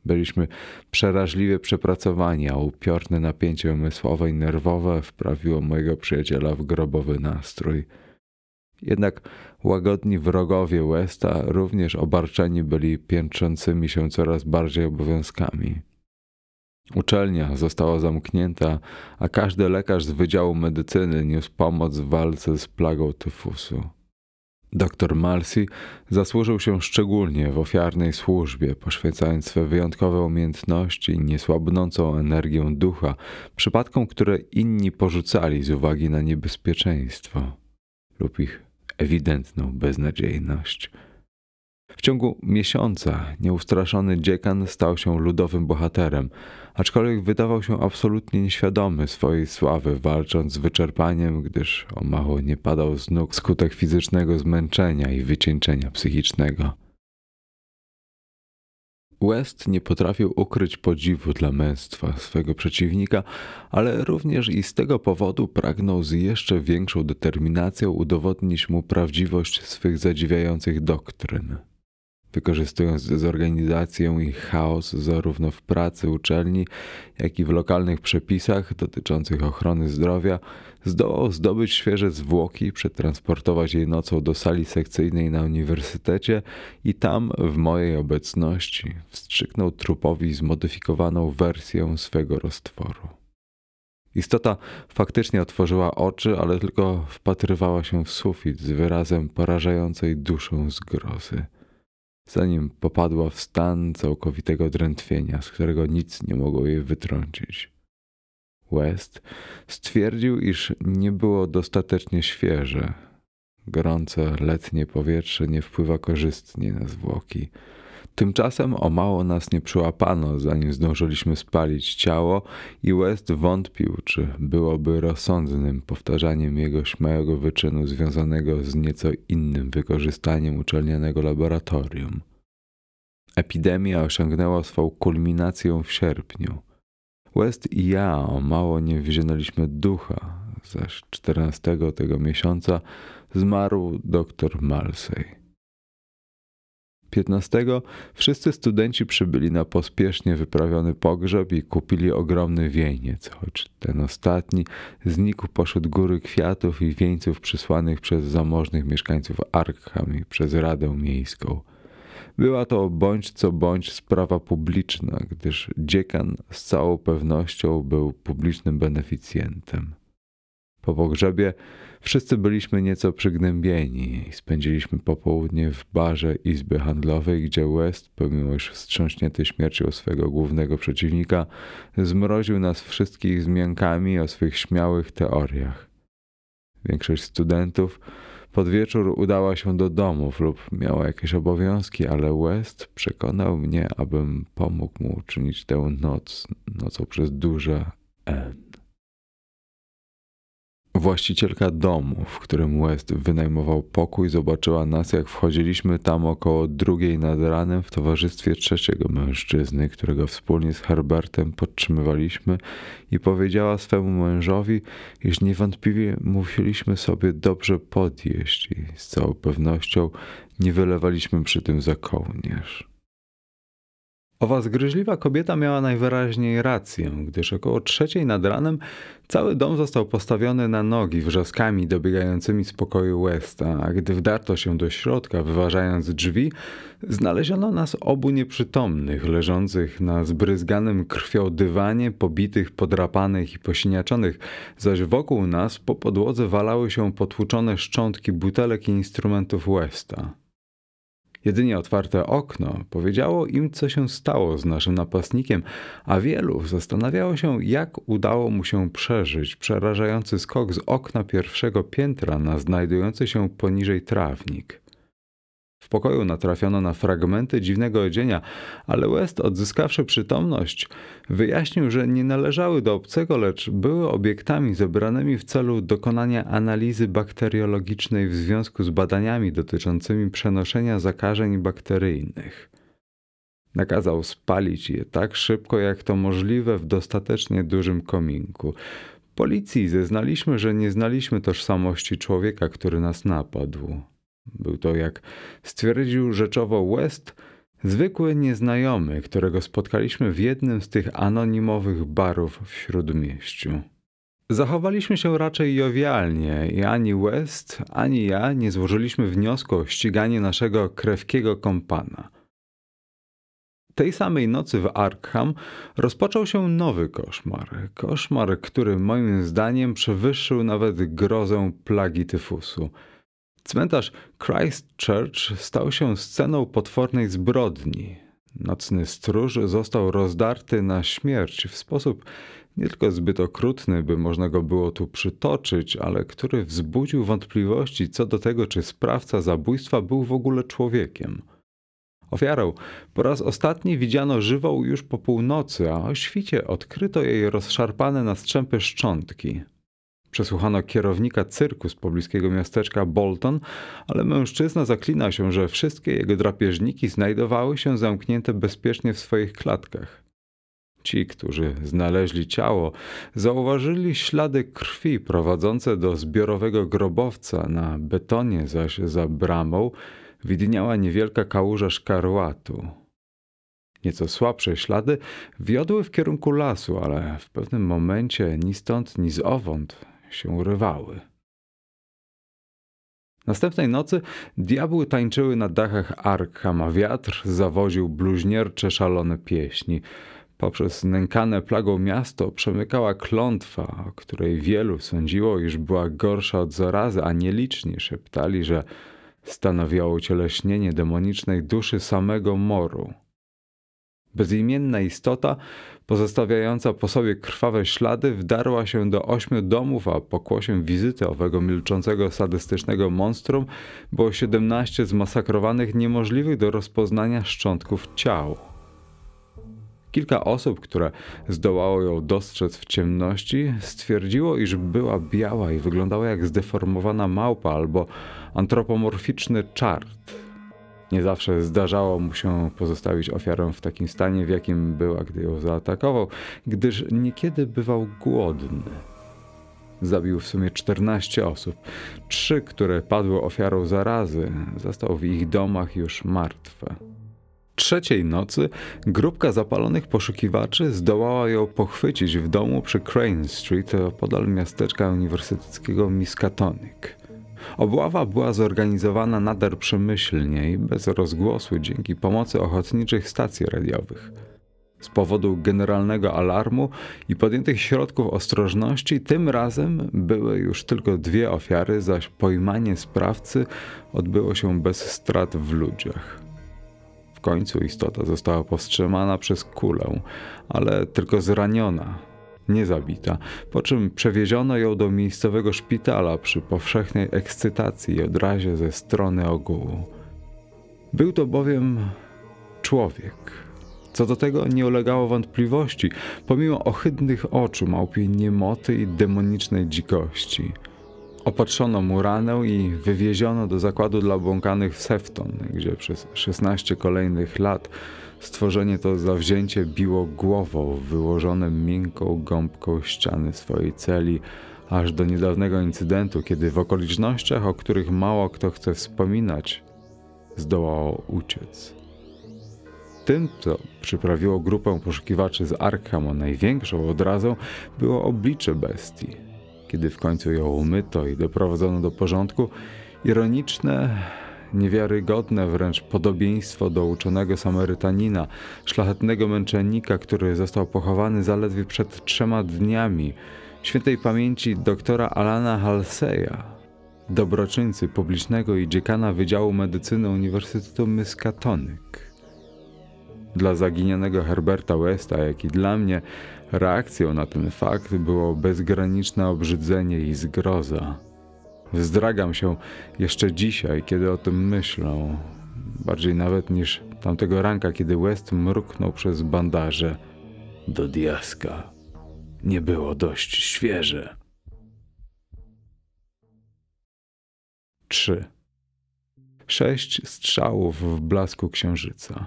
[SPEAKER 2] Byliśmy przeraźliwie przepracowani, a upiorne napięcie umysłowe i nerwowe wprawiło mojego przyjaciela w grobowy nastrój. Jednak łagodni wrogowie Westa również obarczeni byli piętrzącymi się coraz bardziej obowiązkami. Uczelnia została zamknięta, a każdy lekarz z Wydziału Medycyny niósł pomoc w walce z plagą tyfusu. Dr Marcy zasłużył się szczególnie w ofiarnej służbie, poświęcając swe wyjątkowe umiejętności i niesłabnącą energię ducha przypadkom, które inni porzucali z uwagi na niebezpieczeństwo lub ich ewidentną beznadziejność. W ciągu miesiąca nieustraszony dziekan stał się ludowym bohaterem, aczkolwiek wydawał się absolutnie nieświadomy swojej sławy, walcząc z wyczerpaniem, gdyż o mało nie padał z nóg skutek fizycznego zmęczenia i wycieńczenia psychicznego. West nie potrafił ukryć podziwu dla męstwa swego przeciwnika, ale również i z tego powodu pragnął z jeszcze większą determinacją udowodnić mu prawdziwość swych zadziwiających doktryn wykorzystując dezorganizację i chaos zarówno w pracy uczelni, jak i w lokalnych przepisach dotyczących ochrony zdrowia, zdołał zdobyć świeże zwłoki, przetransportować je nocą do sali sekcyjnej na uniwersytecie i tam, w mojej obecności, wstrzyknął trupowi zmodyfikowaną wersję swego roztworu. Istota faktycznie otworzyła oczy, ale tylko wpatrywała się w sufit z wyrazem porażającej duszą zgrozy zanim popadła w stan całkowitego drętwienia, z którego nic nie mogło jej wytrącić. West stwierdził, iż nie było dostatecznie świeże. Gorące letnie powietrze nie wpływa korzystnie na zwłoki. Tymczasem o mało nas nie przyłapano, zanim zdążyliśmy spalić ciało i West wątpił, czy byłoby rozsądnym powtarzaniem jego śmiałego wyczynu związanego z nieco innym wykorzystaniem uczelnianego laboratorium. Epidemia osiągnęła swą kulminację w sierpniu. West i ja o mało nie wzięliśmy ducha, zaś 14 tego miesiąca zmarł dr Malsey. 15 wszyscy studenci przybyli na pospiesznie wyprawiony pogrzeb i kupili ogromny wieniec, choć ten ostatni znikł pośród góry kwiatów i wieńców przysłanych przez zamożnych mieszkańców Arkham i przez Radę Miejską. Była to bądź co bądź sprawa publiczna, gdyż dziekan z całą pewnością był publicznym beneficjentem. Po pogrzebie wszyscy byliśmy nieco przygnębieni i spędziliśmy popołudnie w barze Izby Handlowej, gdzie West, pomimo już wstrząśnięty śmiercią swego głównego przeciwnika, zmroził nas wszystkich zmiankami o swych śmiałych teoriach. Większość studentów pod wieczór udała się do domów lub miała jakieś obowiązki, ale West przekonał mnie, abym pomógł mu uczynić tę noc nocą przez duże N. Właścicielka domu, w którym West wynajmował pokój, zobaczyła nas, jak wchodziliśmy tam około drugiej nad ranem w towarzystwie trzeciego mężczyzny, którego wspólnie z Herbertem podtrzymywaliśmy i powiedziała swemu mężowi, iż niewątpliwie musieliśmy sobie dobrze podjeść i z całą pewnością nie wylewaliśmy przy tym za kołnierz. Owa zgryźliwa kobieta miała najwyraźniej rację, gdyż około trzeciej nad ranem cały dom został postawiony na nogi wrzaskami dobiegającymi z pokoju Westa, a gdy wdarto się do środka, wyważając drzwi, znaleziono nas obu nieprzytomnych, leżących na zbryzganym krwią dywanie, pobitych, podrapanych i posiniaczonych, zaś wokół nas po podłodze walały się potłuczone szczątki butelek i instrumentów Westa. Jedynie otwarte okno powiedziało im, co się stało z naszym napastnikiem, a wielu zastanawiało się, jak udało mu się przeżyć przerażający skok z okna pierwszego piętra na znajdujący się poniżej trawnik. W pokoju natrafiono na fragmenty dziwnego odzienia, ale West, odzyskawszy przytomność, wyjaśnił, że nie należały do obcego, lecz były obiektami zebranymi w celu dokonania analizy bakteriologicznej w związku z badaniami dotyczącymi przenoszenia zakażeń bakteryjnych. Nakazał spalić je tak szybko, jak to możliwe w dostatecznie dużym kominku. Policji zeznaliśmy, że nie znaliśmy tożsamości człowieka, który nas napadł. Był to, jak stwierdził rzeczowo West, zwykły nieznajomy, którego spotkaliśmy w jednym z tych anonimowych barów w śródmieściu. Zachowaliśmy się raczej jowialnie i ani West, ani ja nie złożyliśmy wniosku o ściganie naszego krewkiego kompana. Tej samej nocy w Arkham rozpoczął się nowy koszmar. Koszmar, który moim zdaniem przewyższył nawet grozę plagi tyfusu – Cmentarz Christchurch stał się sceną potwornej zbrodni. Nocny stróż został rozdarty na śmierć w sposób nie tylko zbyt okrutny, by można go było tu przytoczyć, ale który wzbudził wątpliwości co do tego, czy sprawca zabójstwa był w ogóle człowiekiem. Ofiarą po raz ostatni widziano żywą już po północy, a o świcie odkryto jej rozszarpane na strzępy szczątki. Przesłuchano kierownika cyrku z pobliskiego miasteczka Bolton, ale mężczyzna zaklina się, że wszystkie jego drapieżniki znajdowały się zamknięte bezpiecznie w swoich klatkach. Ci, którzy znaleźli ciało, zauważyli ślady krwi prowadzące do zbiorowego grobowca, na betonie zaś za bramą widniała niewielka kałuża szkarłatu. Nieco słabsze ślady wiodły w kierunku lasu, ale w pewnym momencie ni stąd, ni zowąd się urywały. Następnej nocy diabły tańczyły na dachach Arkham, a wiatr zawoził bluźniercze szalone pieśni. Poprzez nękane plagą miasto przemykała klątwa, o której wielu sądziło, iż była gorsza od zarazy, a nieliczni szeptali, że stanowiło ucieleśnienie demonicznej duszy samego moru. Bezimienna istota, pozostawiająca po sobie krwawe ślady, wdarła się do ośmiu domów, a pokłosiem wizyty owego milczącego, sadystycznego monstrum było siedemnaście zmasakrowanych, niemożliwych do rozpoznania szczątków ciał. Kilka osób, które zdołało ją dostrzec w ciemności, stwierdziło, iż była biała i wyglądała jak zdeformowana małpa albo antropomorficzny czart. Nie zawsze zdarzało mu się pozostawić ofiarę w takim stanie, w jakim była, gdy ją zaatakował, gdyż niekiedy bywał głodny. Zabił w sumie 14 osób. Trzy, które padły ofiarą zarazy, został w ich domach już martwe. Trzeciej nocy grupka zapalonych poszukiwaczy zdołała ją pochwycić w domu przy Crane Street, podal miasteczka uniwersyteckiego Miskatonic. Obława była zorganizowana nader przemyślnie i bez rozgłosu dzięki pomocy ochotniczych stacji radiowych. Z powodu generalnego alarmu i podjętych środków ostrożności, tym razem były już tylko dwie ofiary, zaś pojmanie sprawcy odbyło się bez strat w ludziach. W końcu istota została powstrzymana przez kulę, ale tylko zraniona, nie zabita, po czym przewieziono ją do miejscowego szpitala przy powszechnej ekscytacji i odrazie ze strony ogółu. Był to bowiem człowiek. Co do tego nie ulegało wątpliwości, pomimo ohydnych oczu, małpiej niemoty i demonicznej dzikości. Opatrzono mu ranę i wywieziono do zakładu dla obłąkanych w Sefton, gdzie przez 16 kolejnych lat Stworzenie to zawzięcie biło głową wyłożonym miękką gąbką ściany swojej celi, aż do niedawnego incydentu, kiedy w okolicznościach, o których mało kto chce wspominać, zdołało uciec. tym, co przyprawiło grupę poszukiwaczy z Arkham o największą odrazą, było oblicze bestii. Kiedy w końcu ją umyto i doprowadzono do porządku, ironiczne, niewiarygodne wręcz podobieństwo do uczonego Samarytanina, szlachetnego męczennika, który został pochowany zaledwie przed trzema dniami, świętej pamięci doktora Alana Halseya, dobroczyńcy publicznego i dziekana Wydziału Medycyny Uniwersytetu Miskatonic. Dla zaginionego Herberta Westa, jak i dla mnie, reakcją na ten fakt było bezgraniczne obrzydzenie i zgroza. Wzdragam się jeszcze dzisiaj, kiedy o tym myślę, bardziej nawet niż tamtego ranka, kiedy West mruknął przez bandaże. Do diaska. Nie było dość świeże. 3. Sześć strzałów w blasku księżyca.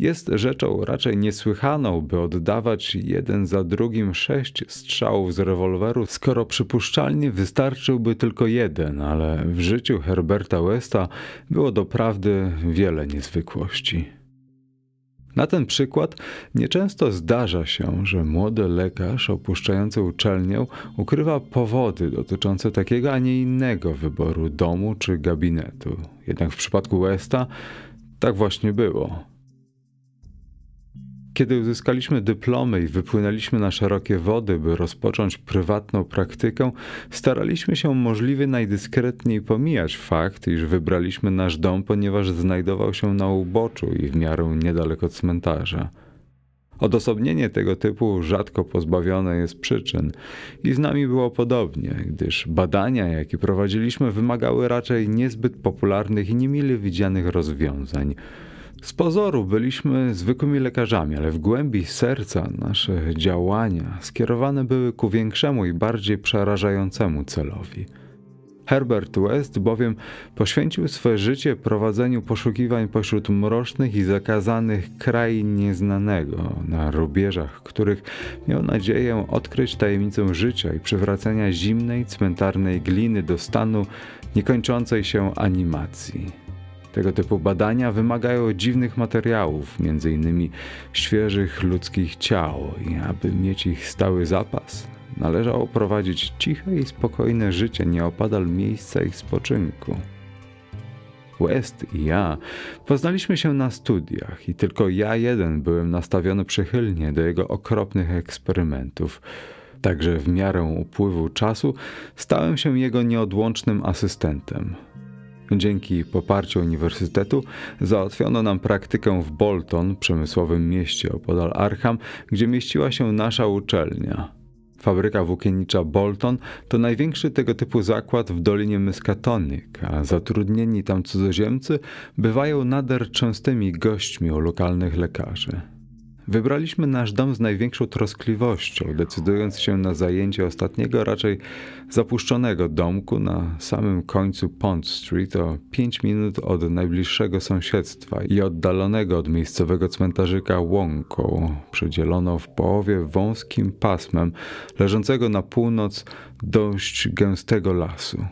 [SPEAKER 2] Jest rzeczą raczej niesłychaną, by oddawać jeden za drugim sześć strzałów z rewolweru, skoro przypuszczalnie wystarczyłby tylko jeden, ale w życiu Herberta Westa było doprawdy wiele niezwykłości. Na ten przykład nieczęsto zdarza się, że młody lekarz opuszczający uczelnię ukrywa powody dotyczące takiego, a nie innego wyboru domu czy gabinetu. Jednak w przypadku Westa tak właśnie było. Kiedy uzyskaliśmy dyplomy i wypłynęliśmy na szerokie wody, by rozpocząć prywatną praktykę, staraliśmy się możliwie najdyskretniej pomijać fakt, iż wybraliśmy nasz dom, ponieważ znajdował się na uboczu i w miarę niedaleko cmentarza. Odosobnienie tego typu rzadko pozbawione jest przyczyn i z nami było podobnie, gdyż badania, jakie prowadziliśmy, wymagały raczej niezbyt popularnych i niemile widzianych rozwiązań. Z pozoru byliśmy zwykłymi lekarzami, ale w głębi serca nasze działania skierowane były ku większemu i bardziej przerażającemu celowi. Herbert West bowiem poświęcił swe życie prowadzeniu poszukiwań pośród mrocznych i zakazanych krain nieznanego, na rubieżach których miał nadzieję odkryć tajemnicę życia i przywracania zimnej, cmentarnej gliny do stanu niekończącej się animacji. Tego typu badania wymagają dziwnych materiałów, m.in. świeżych ludzkich ciał, i aby mieć ich stały zapas, należało prowadzić ciche i spokojne życie nieopodal miejsca ich spoczynku. West i ja poznaliśmy się na studiach i tylko ja jeden byłem nastawiony przychylnie do jego okropnych eksperymentów. Także w miarę upływu czasu stałem się jego nieodłącznym asystentem. Dzięki poparciu uniwersytetu załatwiono nam praktykę w Bolton, przemysłowym mieście opodal Arkham, gdzie mieściła się nasza uczelnia. Fabryka włókiennicza Bolton to największy tego typu zakład w Dolinie Miskatonic, a zatrudnieni tam cudzoziemcy bywają nader częstymi gośćmi u lokalnych lekarzy. Wybraliśmy nasz dom z największą troskliwością, decydując się na zajęcie ostatniego, raczej zapuszczonego domku na samym końcu Pond Street o 5 minut od najbliższego sąsiedztwa i oddalonego od miejscowego cmentarzyka łąką, przydzieloną w połowie wąskim pasmem leżącego na północ dość gęstego lasu.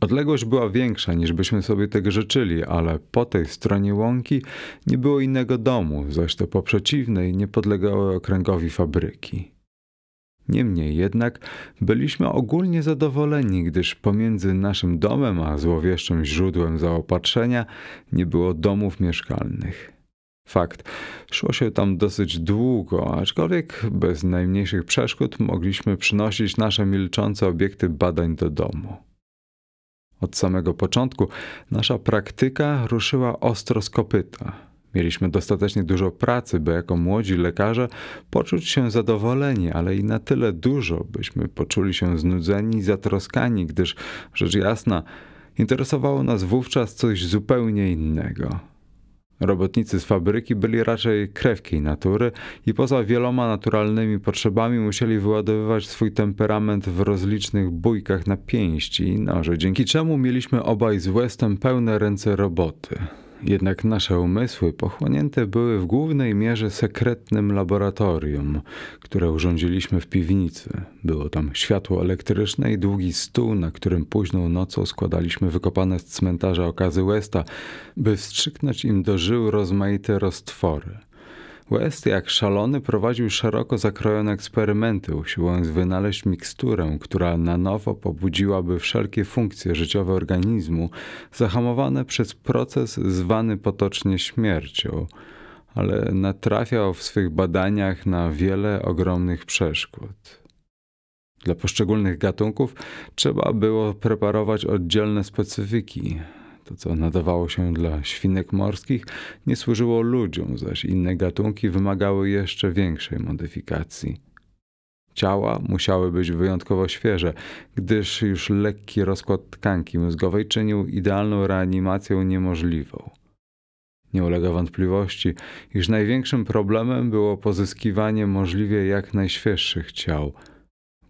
[SPEAKER 2] Odległość była większa niż byśmy sobie tego życzyli, ale po tej stronie łąki nie było innego domu, zaś to po przeciwnej nie podlegały okręgowi fabryki. Niemniej jednak byliśmy ogólnie zadowoleni, gdyż pomiędzy naszym domem a złowieszczym źródłem zaopatrzenia nie było domów mieszkalnych. Fakt, szło się tam dosyć długo, aczkolwiek bez najmniejszych przeszkód mogliśmy przynosić nasze milczące obiekty badań do domu. Od samego początku nasza praktyka ruszyła ostro z kopyta. Mieliśmy dostatecznie dużo pracy, by jako młodzi lekarze poczuć się zadowoleni, ale i na tyle dużo, byśmy poczuli się znudzeni i zatroskani, gdyż rzecz jasna, interesowało nas wówczas coś zupełnie innego. Robotnicy z fabryki byli raczej krewkiej natury i poza wieloma naturalnymi potrzebami musieli wyładowywać swój temperament w rozlicznych bójkach na pięści i noże, dzięki czemu mieliśmy obaj z Westem pełne ręce roboty. Jednak nasze umysły pochłonięte były w głównej mierze sekretnym laboratorium, które urządziliśmy w piwnicy. Było tam światło elektryczne i długi stół, na którym późną nocą składaliśmy wykopane z cmentarza okazy Westa, by wstrzyknąć im do żył rozmaite roztwory. West, jak szalony, prowadził szeroko zakrojone eksperymenty, usiłując wynaleźć miksturę, która na nowo pobudziłaby wszelkie funkcje życiowe organizmu, zahamowane przez proces zwany potocznie śmiercią, ale natrafiał w swych badaniach na wiele ogromnych przeszkód. Dla poszczególnych gatunków trzeba było preparować oddzielne specyfiki, to, co nadawało się dla świnek morskich, nie służyło ludziom, zaś inne gatunki wymagały jeszcze większej modyfikacji. Ciała musiały być wyjątkowo świeże, gdyż już lekki rozkład tkanki mózgowej czynił idealną reanimację niemożliwą. Nie ulega wątpliwości, iż największym problemem było pozyskiwanie możliwie jak najświeższych ciał –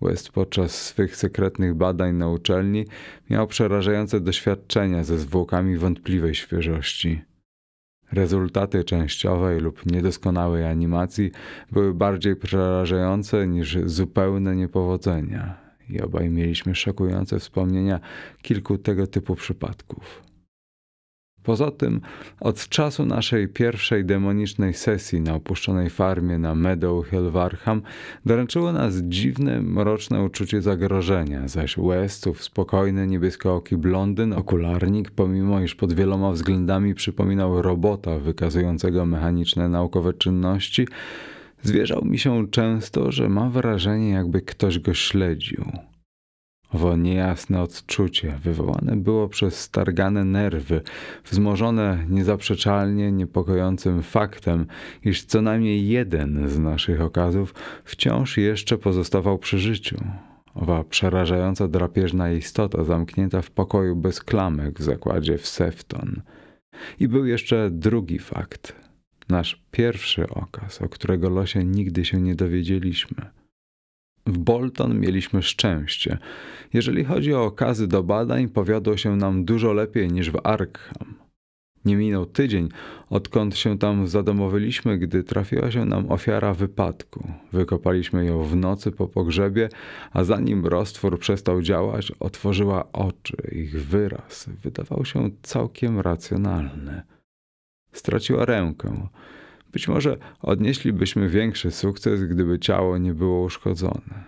[SPEAKER 2] West podczas swych sekretnych badań na uczelni miał przerażające doświadczenia ze zwłokami wątpliwej świeżości. Rezultaty częściowej lub niedoskonałej animacji były bardziej przerażające niż zupełne niepowodzenia i obaj mieliśmy szokujące wspomnienia kilku tego typu przypadków. Poza tym, od czasu naszej pierwszej demonicznej sesji na opuszczonej farmie na Meadow Hill Warham doręczyło nas dziwne, mroczne uczucie zagrożenia, zaś Westów spokojny, niebieskooki blondyn, okularnik, pomimo iż pod wieloma względami przypominał robota wykazującego mechaniczne naukowe czynności, zwierzał mi się często, że ma wrażenie, jakby ktoś go śledził. Owo niejasne odczucie wywołane było przez stargane nerwy, wzmożone niezaprzeczalnie niepokojącym faktem, iż co najmniej jeden z naszych okazów wciąż jeszcze pozostawał przy życiu. Owa przerażająca drapieżna istota zamknięta w pokoju bez klamek w zakładzie w Sefton. I był jeszcze drugi fakt. Nasz pierwszy okaz, o którego losie nigdy się nie dowiedzieliśmy – w Bolton mieliśmy szczęście. Jeżeli chodzi o okazy do badań, powiodło się nam dużo lepiej niż w Arkham. Nie minął tydzień, odkąd się tam zadomowiliśmy, gdy trafiła się nam ofiara wypadku. Wykopaliśmy ją w nocy po pogrzebie, a zanim roztwór przestał działać, otworzyła oczy. Ich wyraz wydawał się całkiem racjonalny. Straciła rękę. Być może odnieślibyśmy większy sukces, gdyby ciało nie było uszkodzone.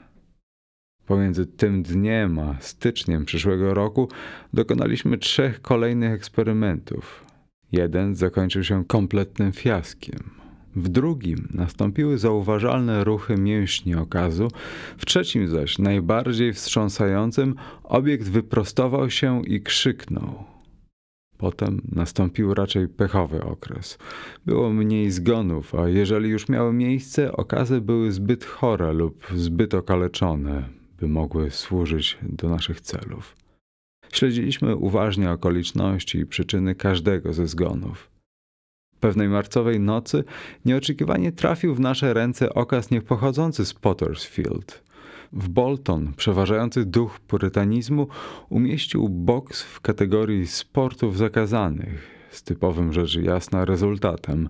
[SPEAKER 2] Pomiędzy tym dniem a styczniem przyszłego roku dokonaliśmy trzech kolejnych eksperymentów. Jeden zakończył się kompletnym fiaskiem. W drugim nastąpiły zauważalne ruchy mięśni okazu, w trzecim zaś, najbardziej wstrząsającym, obiekt wyprostował się i krzyknął. Potem nastąpił raczej pechowy okres. Było mniej zgonów, a jeżeli już miały miejsce, okazy były zbyt chore lub zbyt okaleczone, by mogły służyć do naszych celów. Śledziliśmy uważnie okoliczności i przyczyny każdego ze zgonów. Pewnej marcowej nocy nieoczekiwanie trafił w nasze ręce okaz niepochodzący z Pottersfield – w Bolton przeważający duch purytanizmu umieścił boks w kategorii sportów zakazanych, z typowym rzecz jasna rezultatem.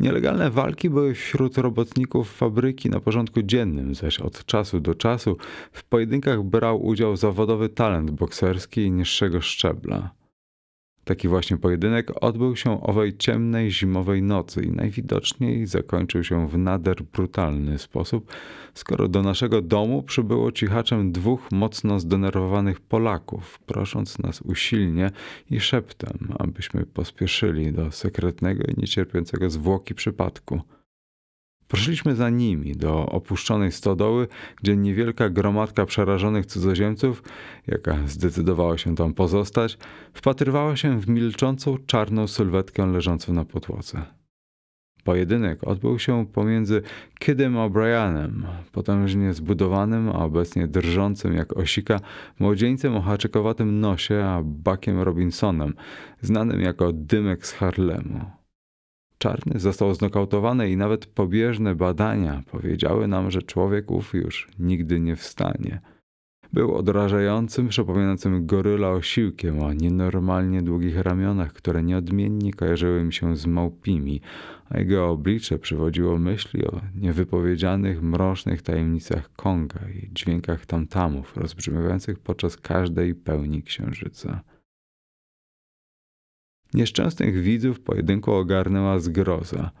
[SPEAKER 2] Nielegalne walki były wśród robotników fabryki na porządku dziennym, zaś od czasu do czasu w pojedynkach brał udział zawodowy talent bokserski niższego szczebla. Taki właśnie pojedynek odbył się owej ciemnej zimowej nocy i najwidoczniej zakończył się w nader brutalny sposób, skoro do naszego domu przybyło cichaczem dwóch mocno zdenerwowanych Polaków, prosząc nas usilnie i szeptem, abyśmy pospieszyli do sekretnego i niecierpiącego zwłoki przypadku. Poszliśmy za nimi do opuszczonej stodoły, gdzie niewielka gromadka przerażonych cudzoziemców, jaka zdecydowała się tam pozostać, wpatrywała się w milczącą czarną sylwetkę leżącą na podłodze. Pojedynek odbył się pomiędzy Kidem O'Brienem, potężnie zbudowanym, a obecnie drżącym jak osika, młodzieńcem o haczykowatym nosie, a Buckiem Robinsonem, znanym jako Dymek z Harlemu. Czarny został znokautowany i nawet pobieżne badania powiedziały nam, że człowiek ów już nigdy nie wstanie. Był odrażającym, przypominającym goryla osiłkiem o nienormalnie długich ramionach, które nieodmiennie kojarzyły mi się z małpimi, a jego oblicze przywodziło myśli o niewypowiedzianych, mrocznych tajemnicach Konga i dźwiękach tamtamów rozbrzmiewających podczas każdej pełni księżyca. Nieszczęsnych widzów pojedynku ogarnęła zgroza –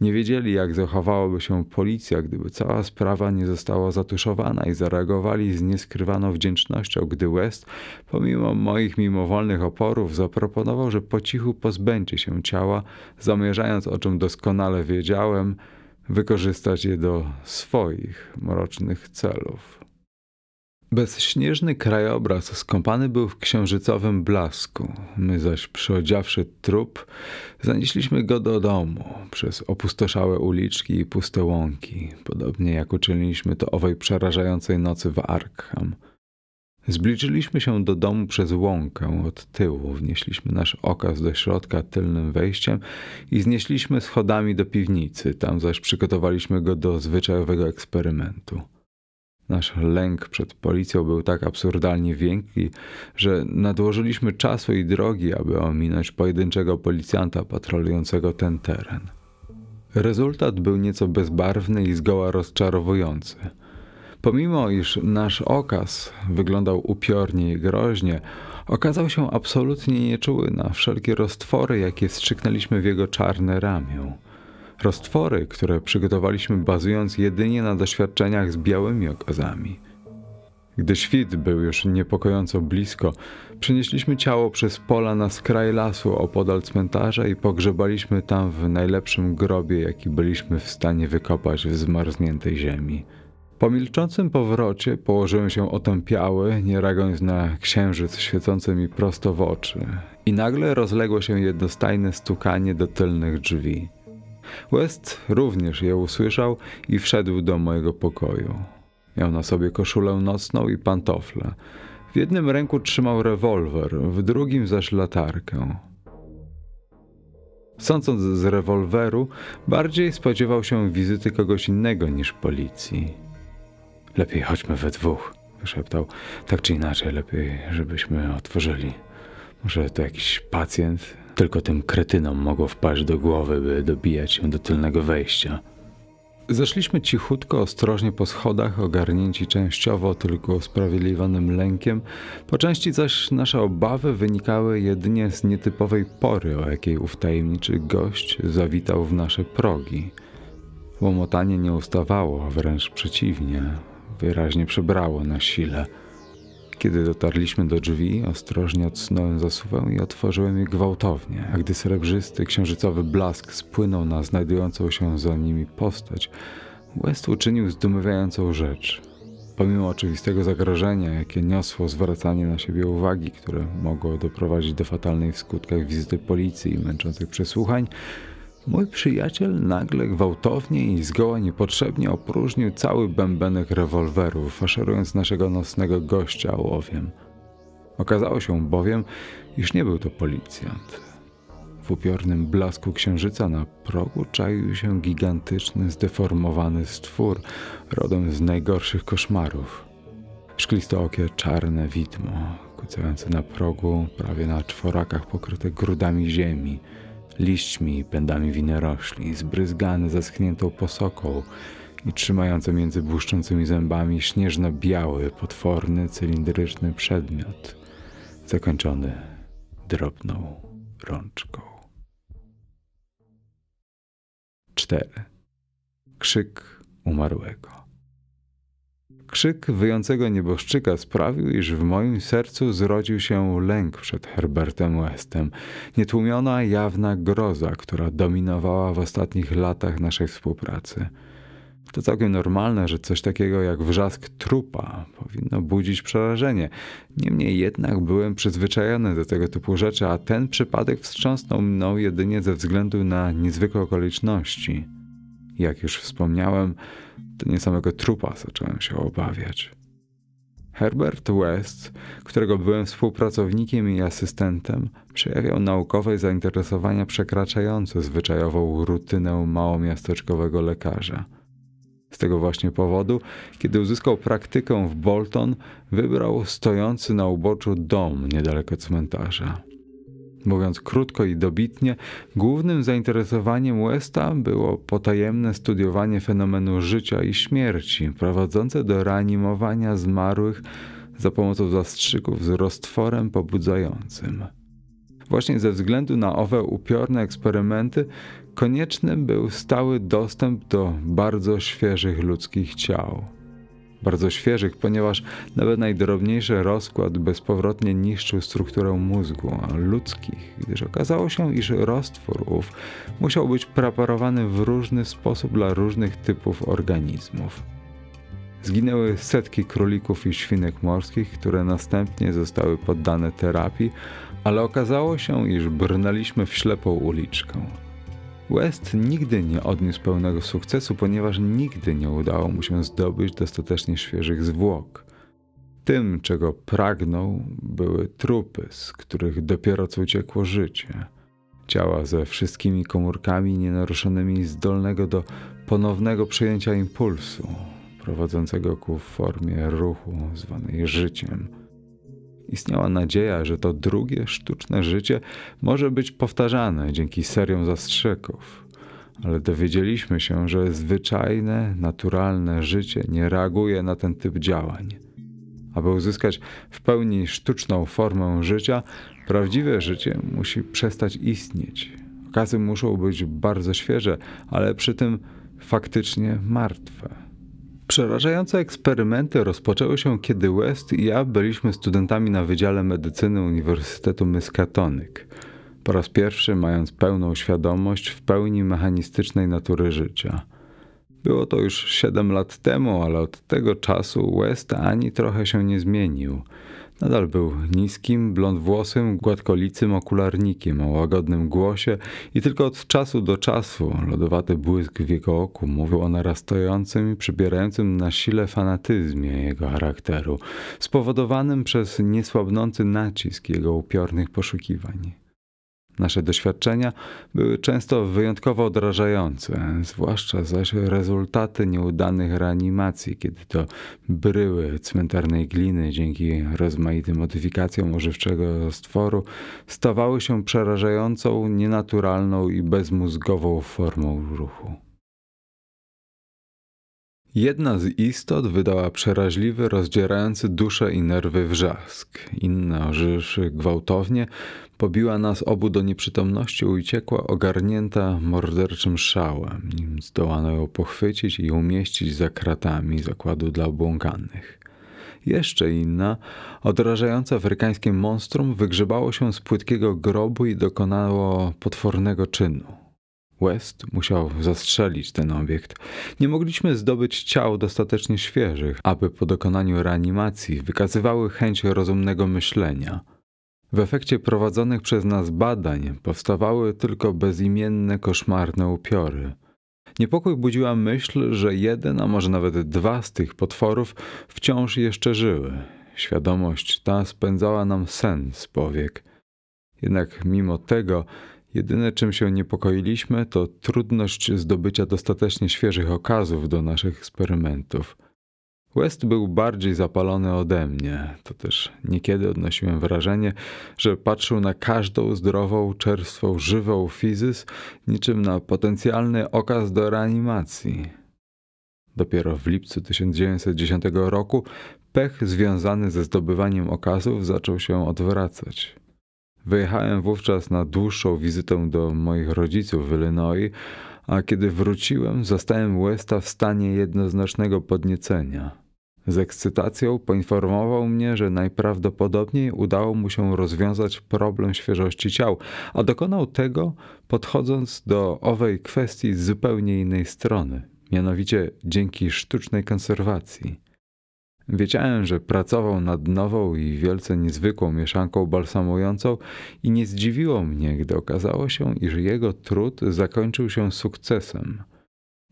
[SPEAKER 2] nie wiedzieli, jak zachowałaby się policja, gdyby cała sprawa nie została zatuszowana i zareagowali z nieskrywaną wdzięcznością, gdy West, pomimo moich mimowolnych oporów, zaproponował, że po cichu pozbędzie się ciała, zamierzając, o czym doskonale wiedziałem, wykorzystać je do swoich mrocznych celów. Bezśnieżny krajobraz skąpany był w księżycowym blasku. My zaś, przyodziawszy trup, zanieśliśmy go do domu przez opustoszałe uliczki i puste łąki, podobnie jak uczyniliśmy to owej przerażającej nocy w Arkham. Zbliżyliśmy się do domu przez łąkę od tyłu, wnieśliśmy nasz okaz do środka tylnym wejściem i znieśliśmy schodami do piwnicy, tam zaś przygotowaliśmy go do zwyczajowego eksperymentu. Nasz lęk przed policją był tak absurdalnie wielki, że nadłożyliśmy czasu i drogi, aby ominąć pojedynczego policjanta patrolującego ten teren. Rezultat był nieco bezbarwny i zgoła rozczarowujący. Pomimo iż nasz okaz wyglądał upiornie i groźnie, okazał się absolutnie nieczuły na wszelkie roztwory, jakie strzyknęliśmy w jego czarne ramię. Roztwory, które przygotowaliśmy bazując jedynie na doświadczeniach z białymi okazami. Gdy świt był już niepokojąco blisko, przenieśliśmy ciało przez pola na skraj lasu opodal cmentarza i pogrzebaliśmy tam w najlepszym grobie, jaki byliśmy w stanie wykopać w zmarzniętej ziemi. Po milczącym powrocie położyłem się otępiały, nie reagując na księżyc świecący mi prosto w oczy. I nagle rozległo się jednostajne stukanie do tylnych drzwi. West również je usłyszał i wszedł do mojego pokoju. Miał na sobie koszulę nocną i pantofle. W jednym ręku trzymał rewolwer, w drugim zaś latarkę. Sądząc z rewolweru, bardziej spodziewał się wizyty kogoś innego niż policji. Lepiej chodźmy we dwóch, szeptał. Tak czy inaczej, lepiej, żebyśmy otworzyli. Może to jakiś pacjent, tylko tym kretynom mogło wpaść do głowy, by dobijać się do tylnego wejścia. Zeszliśmy cichutko, ostrożnie po schodach, ogarnięci częściowo tylko usprawiedliwionym lękiem, po części zaś nasze obawy wynikały jedynie z nietypowej pory, o jakiej ów tajemniczy gość zawitał w nasze progi. Łomotanie nie ustawało, wręcz przeciwnie, wyraźnie przybrało na sile – kiedy dotarliśmy do drzwi, ostrożnie odsunąłem zasuwę i otworzyłem je gwałtownie, a gdy srebrzysty, księżycowy blask spłynął na znajdującą się za nimi postać, West uczynił zdumiewającą rzecz. Pomimo oczywistego zagrożenia, jakie niosło zwracanie na siebie uwagi, które mogło doprowadzić do fatalnej w skutkach wizyty policji i męczących przesłuchań, Mój przyjaciel nagle gwałtownie i zgoła niepotrzebnie opróżnił cały bębenek rewolweru, faszerując naszego nocnego gościa ołowiem. Okazało się bowiem, iż nie był to policjant. W upiornym blasku księżyca na progu czaił się gigantyczny, zdeformowany stwór, rodem z najgorszych koszmarów. Szklistookie czarne widmo, kucające na progu, prawie na czworakach pokryte grudami ziemi – liśćmi i pędami winorośli, zbryzgany zaschniętą posoką i trzymający między błyszczącymi zębami śnieżno-biały, potworny, cylindryczny przedmiot, zakończony drobną rączką. 4. Krzyk umarłego. Krzyk wyjącego nieboszczyka sprawił, iż w moim sercu zrodził się lęk przed Herbertem Westem, nietłumiona jawna groza, która dominowała w ostatnich latach naszej współpracy. To całkiem normalne, że coś takiego jak wrzask trupa powinno budzić przerażenie. Niemniej jednak byłem przyzwyczajony do tego typu rzeczy, a ten przypadek wstrząsnął mną jedynie ze względu na niezwykłe okoliczności. Jak już wspomniałem, to nie samego trupa zacząłem się obawiać. Herbert West, którego byłem współpracownikiem i asystentem, przejawiał naukowe zainteresowania przekraczające zwyczajową rutynę małomiasteczkowego lekarza. Z tego właśnie powodu, kiedy uzyskał praktykę w Bolton, wybrał stojący na uboczu dom niedaleko cmentarza. Mówiąc krótko i dobitnie, głównym zainteresowaniem Westa było potajemne studiowanie fenomenu życia i śmierci, prowadzące do reanimowania zmarłych za pomocą zastrzyków z roztworem pobudzającym. Właśnie ze względu na owe upiorne eksperymenty konieczny był stały dostęp do bardzo świeżych ludzkich ciał. Bardzo świeżych, ponieważ nawet najdrobniejszy rozkład bezpowrotnie niszczył strukturę mózgu, ludzkich, gdyż okazało się, iż roztwór ów musiał być preparowany w różny sposób dla różnych typów organizmów. Zginęły setki królików i świnek morskich, które następnie zostały poddane terapii, ale okazało się, iż brnęliśmy w ślepą uliczkę. West nigdy nie odniósł pełnego sukcesu, ponieważ nigdy nie udało mu się zdobyć dostatecznie świeżych zwłok. Tym, czego pragnął, były trupy, z których dopiero co uciekło życie. Ciała ze wszystkimi komórkami nienaruszonymi zdolnego do ponownego przejęcia impulsu, prowadzącego ku formie ruchu zwanej życiem. Istniała nadzieja, że to drugie sztuczne życie może być powtarzane dzięki seriom zastrzyków, ale dowiedzieliśmy się, że zwyczajne, naturalne życie nie reaguje na ten typ działań. Aby uzyskać w pełni sztuczną formę życia, prawdziwe życie musi przestać istnieć. Okazy muszą być bardzo świeże, ale przy tym faktycznie martwe. Przerażające eksperymenty rozpoczęły się, kiedy West i ja byliśmy studentami na Wydziale Medycyny Uniwersytetu Miskatonic. Po raz pierwszy mając pełną świadomość w pełni mechanistycznej natury życia. Było to już 7 lat temu, ale od tego czasu West ani trochę się nie zmienił. Nadal był niskim, blondwłosym, gładkolicym okularnikiem o łagodnym głosie i tylko od czasu do czasu lodowaty błysk w jego oku mówił o narastającym i przybierającym na sile fanatyzmie jego charakteru, spowodowanym przez niesłabnący nacisk jego upiornych poszukiwań. Nasze doświadczenia były często wyjątkowo odrażające, zwłaszcza zaś rezultaty nieudanych reanimacji, kiedy to bryły cmentarnej gliny dzięki rozmaitym modyfikacjom ożywczego stworu stawały się przerażającą, nienaturalną i bezmózgową formą ruchu. Jedna z istot wydała przeraźliwy, rozdzierający duszę i nerwy wrzask. Inna, ożywszy gwałtownie, pobiła nas obu do nieprzytomności uciekła ogarnięta morderczym szałem, nim zdołano ją pochwycić i umieścić za kratami zakładu dla obłąkanych. Jeszcze inna, odrażające afrykańskie monstrum, wygrzebało się z płytkiego grobu i dokonało potwornego czynu. West musiał zastrzelić ten obiekt. Nie mogliśmy zdobyć ciał dostatecznie świeżych, aby po dokonaniu reanimacji wykazywały chęć rozumnego myślenia. W efekcie prowadzonych przez nas badań powstawały tylko bezimienne, koszmarne upiory. Niepokój budziła myśl, że jeden, a może nawet dwa z tych potworów wciąż jeszcze żyły. Świadomość ta spędzała nam sen z powiek. Jednak mimo tego Jedyne czym się niepokoiliśmy to trudność zdobycia dostatecznie świeżych okazów do naszych eksperymentów. West był bardziej zapalony ode mnie, to też niekiedy odnosiłem wrażenie, że patrzył na każdą zdrową, czerstwą, żywą fizys niczym na potencjalny okaz do reanimacji. Dopiero w lipcu 1910 roku pech związany ze zdobywaniem okazów zaczął się odwracać. Wyjechałem wówczas na dłuższą wizytę do moich rodziców w Illinois, a kiedy wróciłem, zastałem Westa w stanie jednoznacznego podniecenia. Z ekscytacją poinformował mnie, że najprawdopodobniej udało mu się rozwiązać problem świeżości ciał, a dokonał tego podchodząc do owej kwestii z zupełnie innej strony, mianowicie dzięki sztucznej konserwacji. Wiedziałem, że pracował nad nową i wielce niezwykłą mieszanką balsamującą i nie zdziwiło mnie, gdy okazało się, iż jego trud zakończył się sukcesem.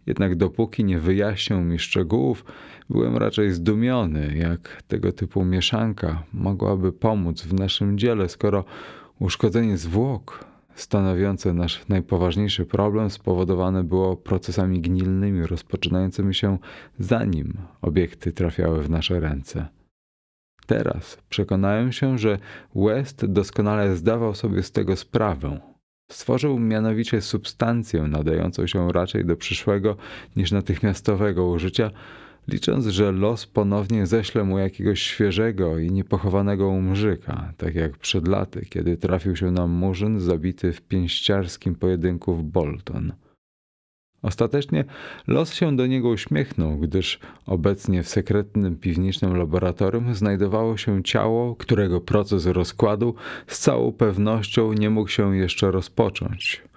[SPEAKER 2] Jednak dopóki nie wyjaśnił mi szczegółów, byłem raczej zdumiony, jak tego typu mieszanka mogłaby pomóc w naszym dziele, skoro uszkodzenie zwłok stanowiące nasz najpoważniejszy problem, spowodowane było procesami gnilnymi rozpoczynającymi się zanim obiekty trafiały w nasze ręce. Teraz przekonałem się, że West doskonale zdawał sobie z tego sprawę. Stworzył mianowicie substancję nadającą się raczej do przyszłego niż natychmiastowego użycia, licząc, że los ponownie ześle mu jakiegoś świeżego i niepochowanego umrzyka, tak jak przed laty, kiedy trafił się nam murzyn zabity w pięściarskim pojedynku w Bolton. Ostatecznie los się do niego uśmiechnął, gdyż obecnie w sekretnym piwniczym laboratorium znajdowało się ciało, którego proces rozkładu z całą pewnością nie mógł się jeszcze rozpocząć.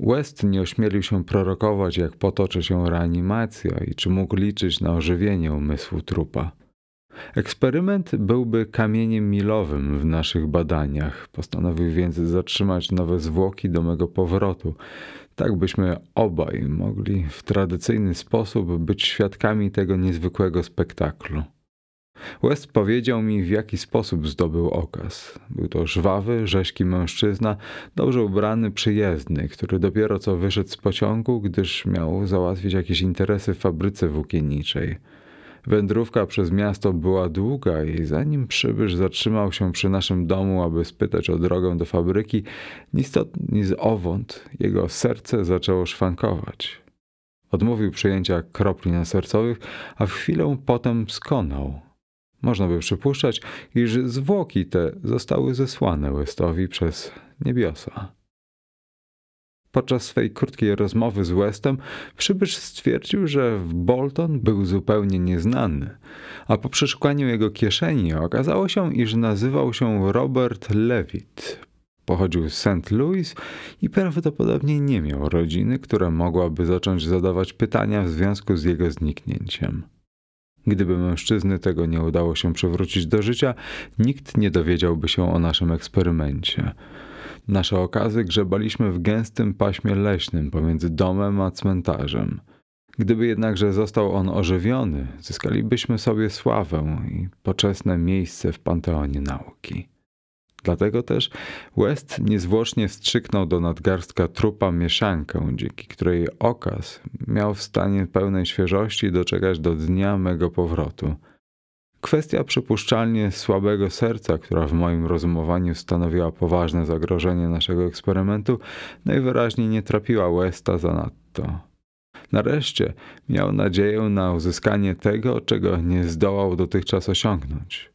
[SPEAKER 2] West nie ośmielił się prorokować, jak potoczy się reanimacja i czy mógł liczyć na ożywienie umysłu trupa. Eksperyment byłby kamieniem milowym w naszych badaniach. Postanowił więc zatrzymać nowe zwłoki do mego powrotu, tak byśmy obaj mogli w tradycyjny sposób być świadkami tego niezwykłego spektaklu. West powiedział mi, w jaki sposób zdobył okaz. Był to żwawy, rzeźki mężczyzna, dobrze ubrany, przyjezdny, który dopiero co wyszedł z pociągu, gdyż miał załatwić jakieś interesy w fabryce włókienniczej. Wędrówka przez miasto była długa i zanim przybysz zatrzymał się przy naszym domu, aby spytać o drogę do fabryki, ni stąd, z owąd jego serce zaczęło szwankować. Odmówił przyjęcia kropli nasercowych, a w chwilę potem skonał. Można by przypuszczać, iż zwłoki te zostały zesłane Westowi przez niebiosa. Podczas swej krótkiej rozmowy z Westem przybysz stwierdził, że w Bolton był zupełnie nieznany, a po przeszukaniu jego kieszeni okazało się, iż nazywał się Robert Levitt. Pochodził z St. Louis i prawdopodobnie nie miał rodziny, która mogłaby zacząć zadawać pytania w związku z jego zniknięciem. Gdyby mężczyzny tego nie udało się przywrócić do życia, nikt nie dowiedziałby się o naszym eksperymencie. Nasze okazy grzebaliśmy w gęstym paśmie leśnym pomiędzy domem a cmentarzem. Gdyby jednakże został on ożywiony, zyskalibyśmy sobie sławę i poczesne miejsce w panteonie nauki. Dlatego też West niezwłocznie wstrzyknął do nadgarstka trupa mieszankę, dzięki której okaz miał w stanie pełnej świeżości doczekać do dnia mego powrotu. Kwestia przypuszczalnie słabego serca, która w moim rozumowaniu stanowiła poważne zagrożenie naszego eksperymentu, najwyraźniej nie trapiła Westa zanadto. Nareszcie miał nadzieję na uzyskanie tego, czego nie zdołał dotychczas osiągnąć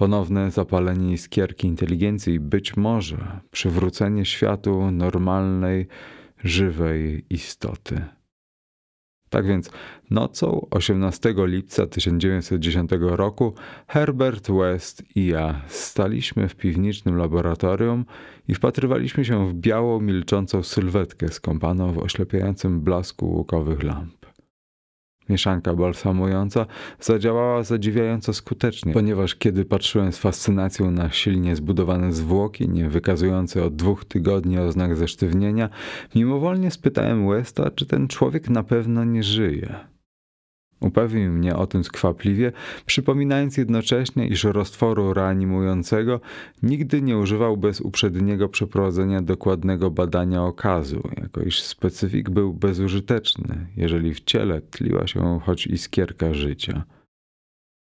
[SPEAKER 2] ponowne zapalenie iskierki inteligencji być może przywrócenie światu normalnej, żywej istoty. Tak więc nocą 18 lipca 1910 roku Herbert West i ja staliśmy w piwniczym laboratorium i wpatrywaliśmy się w białą, milczącą sylwetkę skąpaną w oślepiającym blasku łukowych lamp. Mieszanka balsamująca zadziałała zadziwiająco skutecznie, ponieważ kiedy patrzyłem z fascynacją na silnie zbudowane zwłoki, nie wykazujące od dwóch tygodni oznak zesztywnienia, mimowolnie spytałem Westa, czy ten człowiek na pewno nie żyje. Upewnił mnie o tym skwapliwie, przypominając jednocześnie, iż roztworu reanimującego nigdy nie używał bez uprzedniego przeprowadzenia dokładnego badania okazu, jako iż specyfik był bezużyteczny, jeżeli w ciele tliła się choć iskierka życia.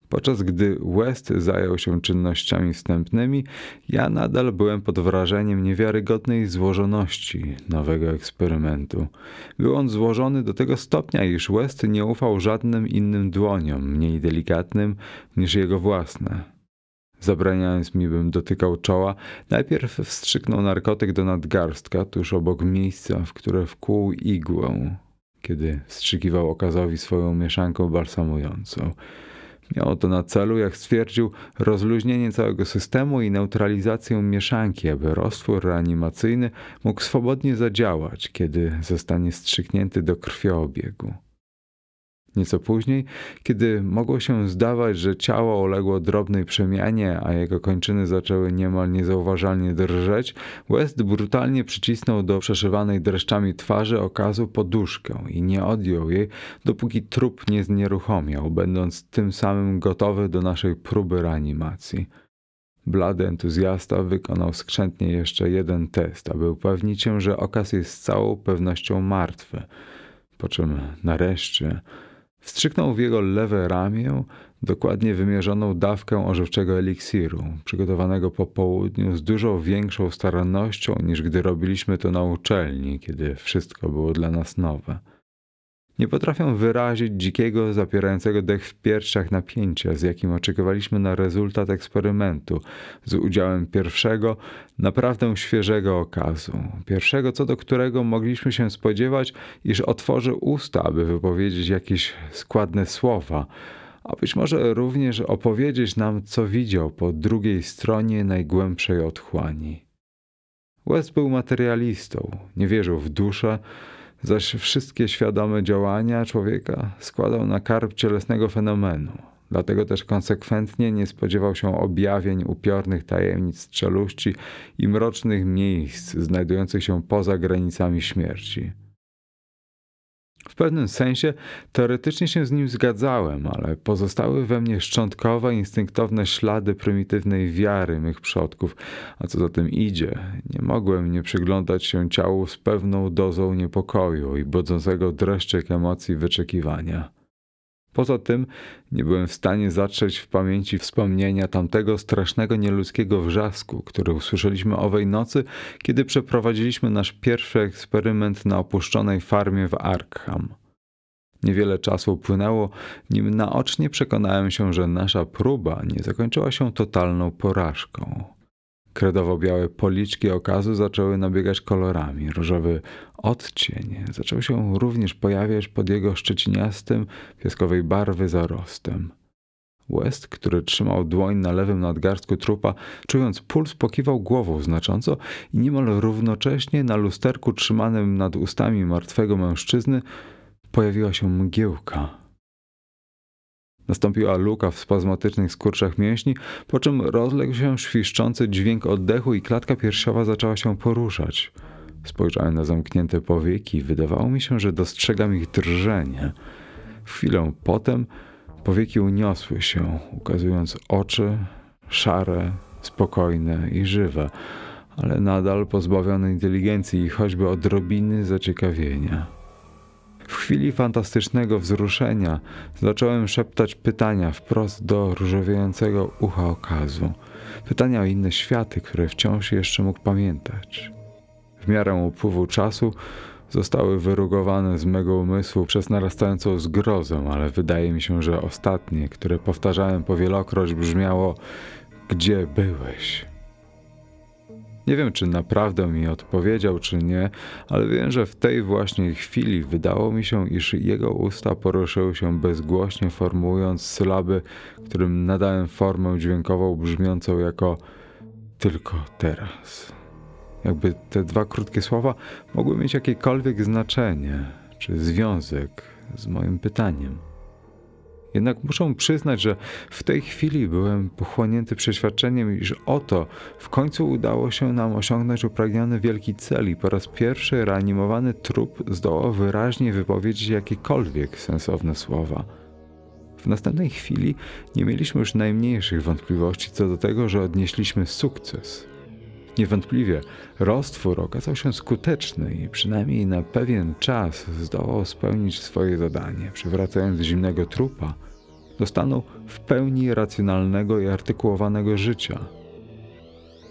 [SPEAKER 2] Podczas gdy West zajął się czynnościami wstępnymi, ja nadal byłem pod wrażeniem niewiarygodnej złożoności nowego eksperymentu. Był on złożony do tego stopnia, iż West nie ufał żadnym innym dłoniom mniej delikatnym niż jego własne. Zabraniając mi, bym dotykał czoła, najpierw wstrzyknął narkotyk do nadgarstka tuż obok miejsca, w które wkłuł igłę, kiedy wstrzykiwał okazowi swoją mieszanką balsamującą. Miało to na celu, jak stwierdził, rozluźnienie całego systemu i neutralizację mieszanki, aby roztwór reanimacyjny mógł swobodnie zadziałać, kiedy zostanie strzyknięty do krwiobiegu. Nieco później, kiedy mogło się zdawać, że ciało uległo drobnej przemianie, a jego kończyny zaczęły niemal niezauważalnie drżeć, West brutalnie przycisnął do przeszywanej dreszczami twarzy okazu poduszkę i nie odjął jej, dopóki trup nie znieruchomiał, będąc tym samym gotowy do naszej próby reanimacji. Blady entuzjasta wykonał skrzętnie jeszcze jeden test, aby upewnić się, że okaz jest z całą pewnością martwy. Po czym nareszcie wstrzyknął w jego lewe ramię dokładnie wymierzoną dawkę ożywczego eliksiru, przygotowanego po południu z dużo większą starannością niż gdy robiliśmy to na uczelni, kiedy wszystko było dla nas nowe. Nie potrafią wyrazić dzikiego, zapierającego dech w piersiach napięcia, z jakim oczekiwaliśmy na rezultat eksperymentu, z udziałem pierwszego, naprawdę świeżego okazu. Pierwszego, co do którego mogliśmy się spodziewać, iż otworzy usta, aby wypowiedzieć jakieś składne słowa, a być może również opowiedzieć nam, co widział po drugiej stronie najgłębszej otchłani. West był materialistą, nie wierzył w duszę, zaś wszystkie świadome działania człowieka składał na karb cielesnego fenomenu. Dlatego też konsekwentnie nie spodziewał się objawień upiornych tajemnic czeluści i mrocznych miejsc znajdujących się poza granicami śmierci. W pewnym sensie teoretycznie się z nim zgadzałem, ale pozostały we mnie szczątkowe, instynktowne ślady prymitywnej wiary mych przodków, a co za tym idzie, nie mogłem nie przyglądać się ciału z pewną dozą niepokoju i budzącego dreszczyk emocji wyczekiwania. Poza tym nie byłem w stanie zatrzeć w pamięci wspomnienia tamtego strasznego nieludzkiego wrzasku, który usłyszeliśmy owej nocy, kiedy przeprowadziliśmy nasz pierwszy eksperyment na opuszczonej farmie w Arkham. Niewiele czasu upłynęło, nim naocznie przekonałem się, że nasza próba nie zakończyła się totalną porażką. Kredowo-białe policzki okazu zaczęły nabiegać kolorami. Różowy odcień zaczął się również pojawiać pod jego szczeciniastym, piaskowej barwy zarostem. West, który trzymał dłoń na lewym nadgarstku trupa, czując puls, pokiwał głową znacząco i niemal równocześnie na lusterku trzymanym nad ustami martwego mężczyzny pojawiła się mgiełka. Nastąpiła luka w spazmatycznych skurczach mięśni, po czym rozległ się świszczący dźwięk oddechu i klatka piersiowa zaczęła się poruszać. Spojrzałem na zamknięte powieki i wydawało mi się, że dostrzegam ich drżenie. Chwilę potem powieki uniosły się, ukazując oczy szare, spokojne i żywe, ale nadal pozbawione inteligencji i choćby odrobiny zaciekawienia. W chwili fantastycznego wzruszenia zacząłem szeptać pytania wprost do różowiejącego ucha okazu. Pytania o inne światy, które wciąż jeszcze mógł pamiętać. W miarę upływu czasu zostały wyrugowane z mego umysłu przez narastającą zgrozę, ale wydaje mi się, że ostatnie, które powtarzałem powielokroć, brzmiało: Gdzie byłeś? Nie wiem, czy naprawdę mi odpowiedział, czy nie, ale wiem, że w tej właśnie chwili wydało mi się, iż jego usta poruszyły się bezgłośnie, formułując sylaby, którym nadałem formę dźwiękową brzmiącą jako tylko teraz. Jakby te dwa krótkie słowa mogły mieć jakiekolwiek znaczenie czy związek z moim pytaniem. Jednak muszę przyznać, że w tej chwili byłem pochłonięty przeświadczeniem, iż oto w końcu udało się nam osiągnąć upragniony wielki cel i po raz pierwszy reanimowany trup zdołał wyraźnie wypowiedzieć jakiekolwiek sensowne słowa. W następnej chwili nie mieliśmy już najmniejszych wątpliwości co do tego, że odnieśliśmy sukces. Niewątpliwie roztwór okazał się skuteczny i przynajmniej na pewien czas zdołał spełnić swoje zadanie, przywracając zimnego trupa do stanu w pełni racjonalnego i artykułowanego życia.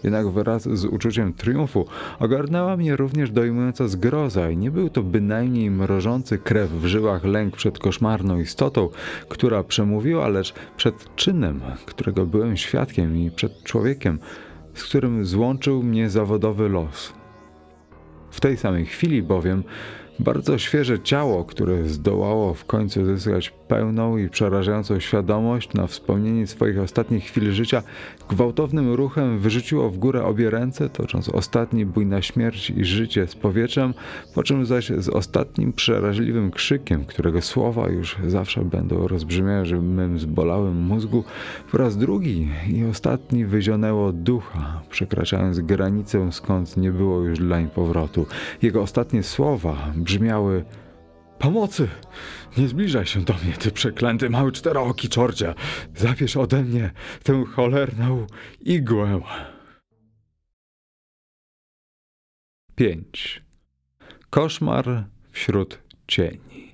[SPEAKER 2] Jednak wraz z uczuciem triumfu ogarnęła mnie również dojmująca zgroza i nie był to bynajmniej mrożący krew w żyłach lęk przed koszmarną istotą, która przemówiła, lecz przed czynem, którego byłem świadkiem i przed człowiekiem, z którym złączył mnie zawodowy los. W tej samej chwili bowiem bardzo świeże ciało, które zdołało w końcu zyskać pełną i przerażającą świadomość na wspomnienie swoich ostatnich chwil życia, gwałtownym ruchem wyrzuciło w górę obie ręce, tocząc ostatni bój na śmierć i życie z powietrzem, po czym zaś z ostatnim przeraźliwym krzykiem, którego słowa już zawsze będą rozbrzmiały w mym zbolałym mózgu, po raz drugi i ostatni wyzionęło ducha, przekraczając granicę, skąd nie było już dlań powrotu. Jego ostatnie słowa brzmiały Pomocy! Nie zbliżaj się do mnie, ty przeklęty mały czterooki czorcia! Zabierz ode mnie tę cholerną igłę! 5. Koszmar wśród cieni.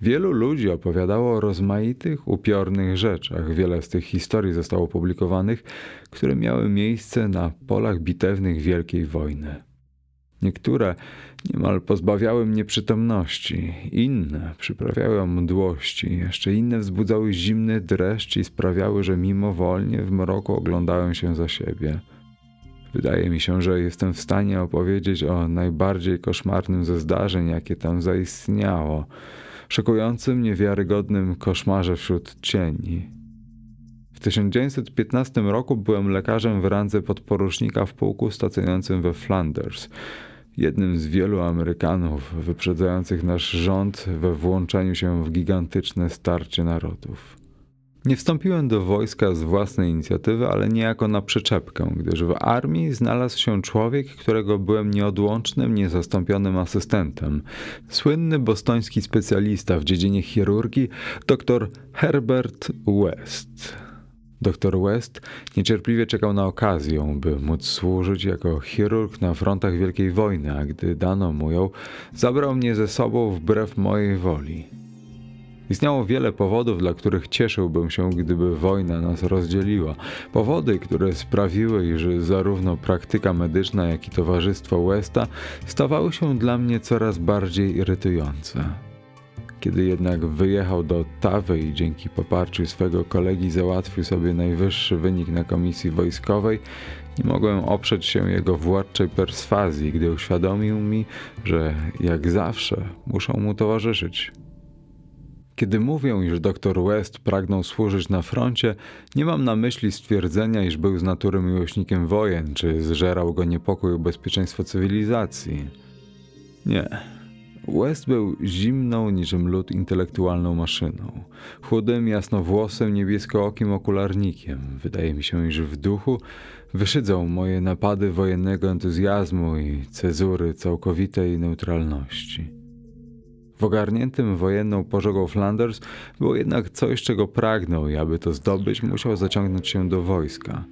[SPEAKER 2] Wielu ludzi opowiadało o rozmaitych, upiornych rzeczach. Wiele z tych historii zostało opublikowanych, które miały miejsce na polach bitewnych Wielkiej Wojny. Niektóre niemal pozbawiały mnie przytomności, inne przyprawiały o mdłości, jeszcze inne wzbudzały zimny dreszcz i sprawiały, że mimowolnie w mroku oglądałem się za siebie. Wydaje mi się, że jestem w stanie opowiedzieć o najbardziej koszmarnym ze zdarzeń, jakie tam zaistniało, szokującym, niewiarygodnym koszmarze wśród cieni. W 1915 roku byłem lekarzem w randze podporucznika w pułku stacjonującym we Flanders, jednym z wielu Amerykanów wyprzedzających nasz rząd we włączeniu się w gigantyczne starcie narodów. Nie wstąpiłem do wojska z własnej inicjatywy, ale niejako na przyczepkę, gdyż w armii znalazł się człowiek, którego byłem nieodłącznym, niezastąpionym asystentem. Słynny bostoński specjalista w dziedzinie chirurgii, dr Herbert West. Dr West niecierpliwie czekał na okazję, by móc służyć jako chirurg na frontach Wielkiej Wojny, a gdy dano mu ją, zabrał mnie ze sobą wbrew mojej woli. Istniało wiele powodów, dla których cieszyłbym się, gdyby wojna nas rozdzieliła. Powody, które sprawiły, iż zarówno praktyka medyczna, jak i towarzystwo Westa stawały się dla mnie coraz bardziej irytujące. Kiedy jednak wyjechał do Tawy i dzięki poparciu swego kolegi załatwił sobie najwyższy wynik na komisji wojskowej, nie mogłem oprzeć się jego władczej perswazji, gdy uświadomił mi, że jak zawsze muszą mu towarzyszyć. Kiedy mówię, iż dr West pragnął służyć na froncie, nie mam na myśli stwierdzenia, iż był z natury miłośnikiem wojen, czy zżerał go niepokój o bezpieczeństwo cywilizacji. Nie. West był zimną niczym lód intelektualną maszyną. Chudym, jasnowłosym, niebieskookim okularnikiem. Wydaje mi się, iż w duchu wyszydzał moje napady wojennego entuzjazmu i cezury całkowitej neutralności. W ogarniętym wojenną pożogą Flanders było jednak coś, czego pragnął i aby to zdobyć, musiał zaciągnąć się do wojska.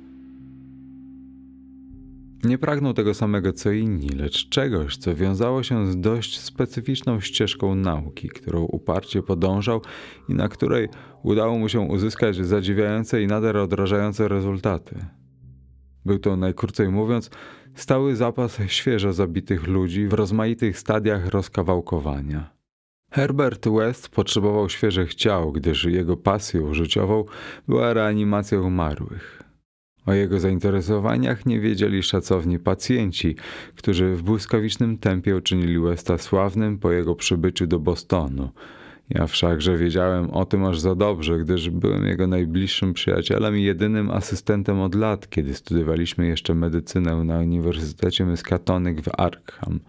[SPEAKER 2] Nie pragnął tego samego co inni, lecz czegoś, co wiązało się z dość specyficzną ścieżką nauki, którą uparcie podążał i na której udało mu się uzyskać zadziwiające i nader odrażające rezultaty. Był to, najkrócej mówiąc, stały zapas świeżo zabitych ludzi w rozmaitych stadiach rozkawałkowania. Herbert West potrzebował świeżych ciał, gdyż jego pasją życiową była reanimacja umarłych. O jego zainteresowaniach nie wiedzieli szacowni pacjenci, którzy w błyskawicznym tempie uczynili Westa sławnym po jego przybyciu do Bostonu. Ja wszakże wiedziałem o tym aż za dobrze, gdyż byłem jego najbliższym przyjacielem i jedynym asystentem od lat, kiedy studiowaliśmy jeszcze medycynę na Uniwersytecie Miskatonic w Arkham.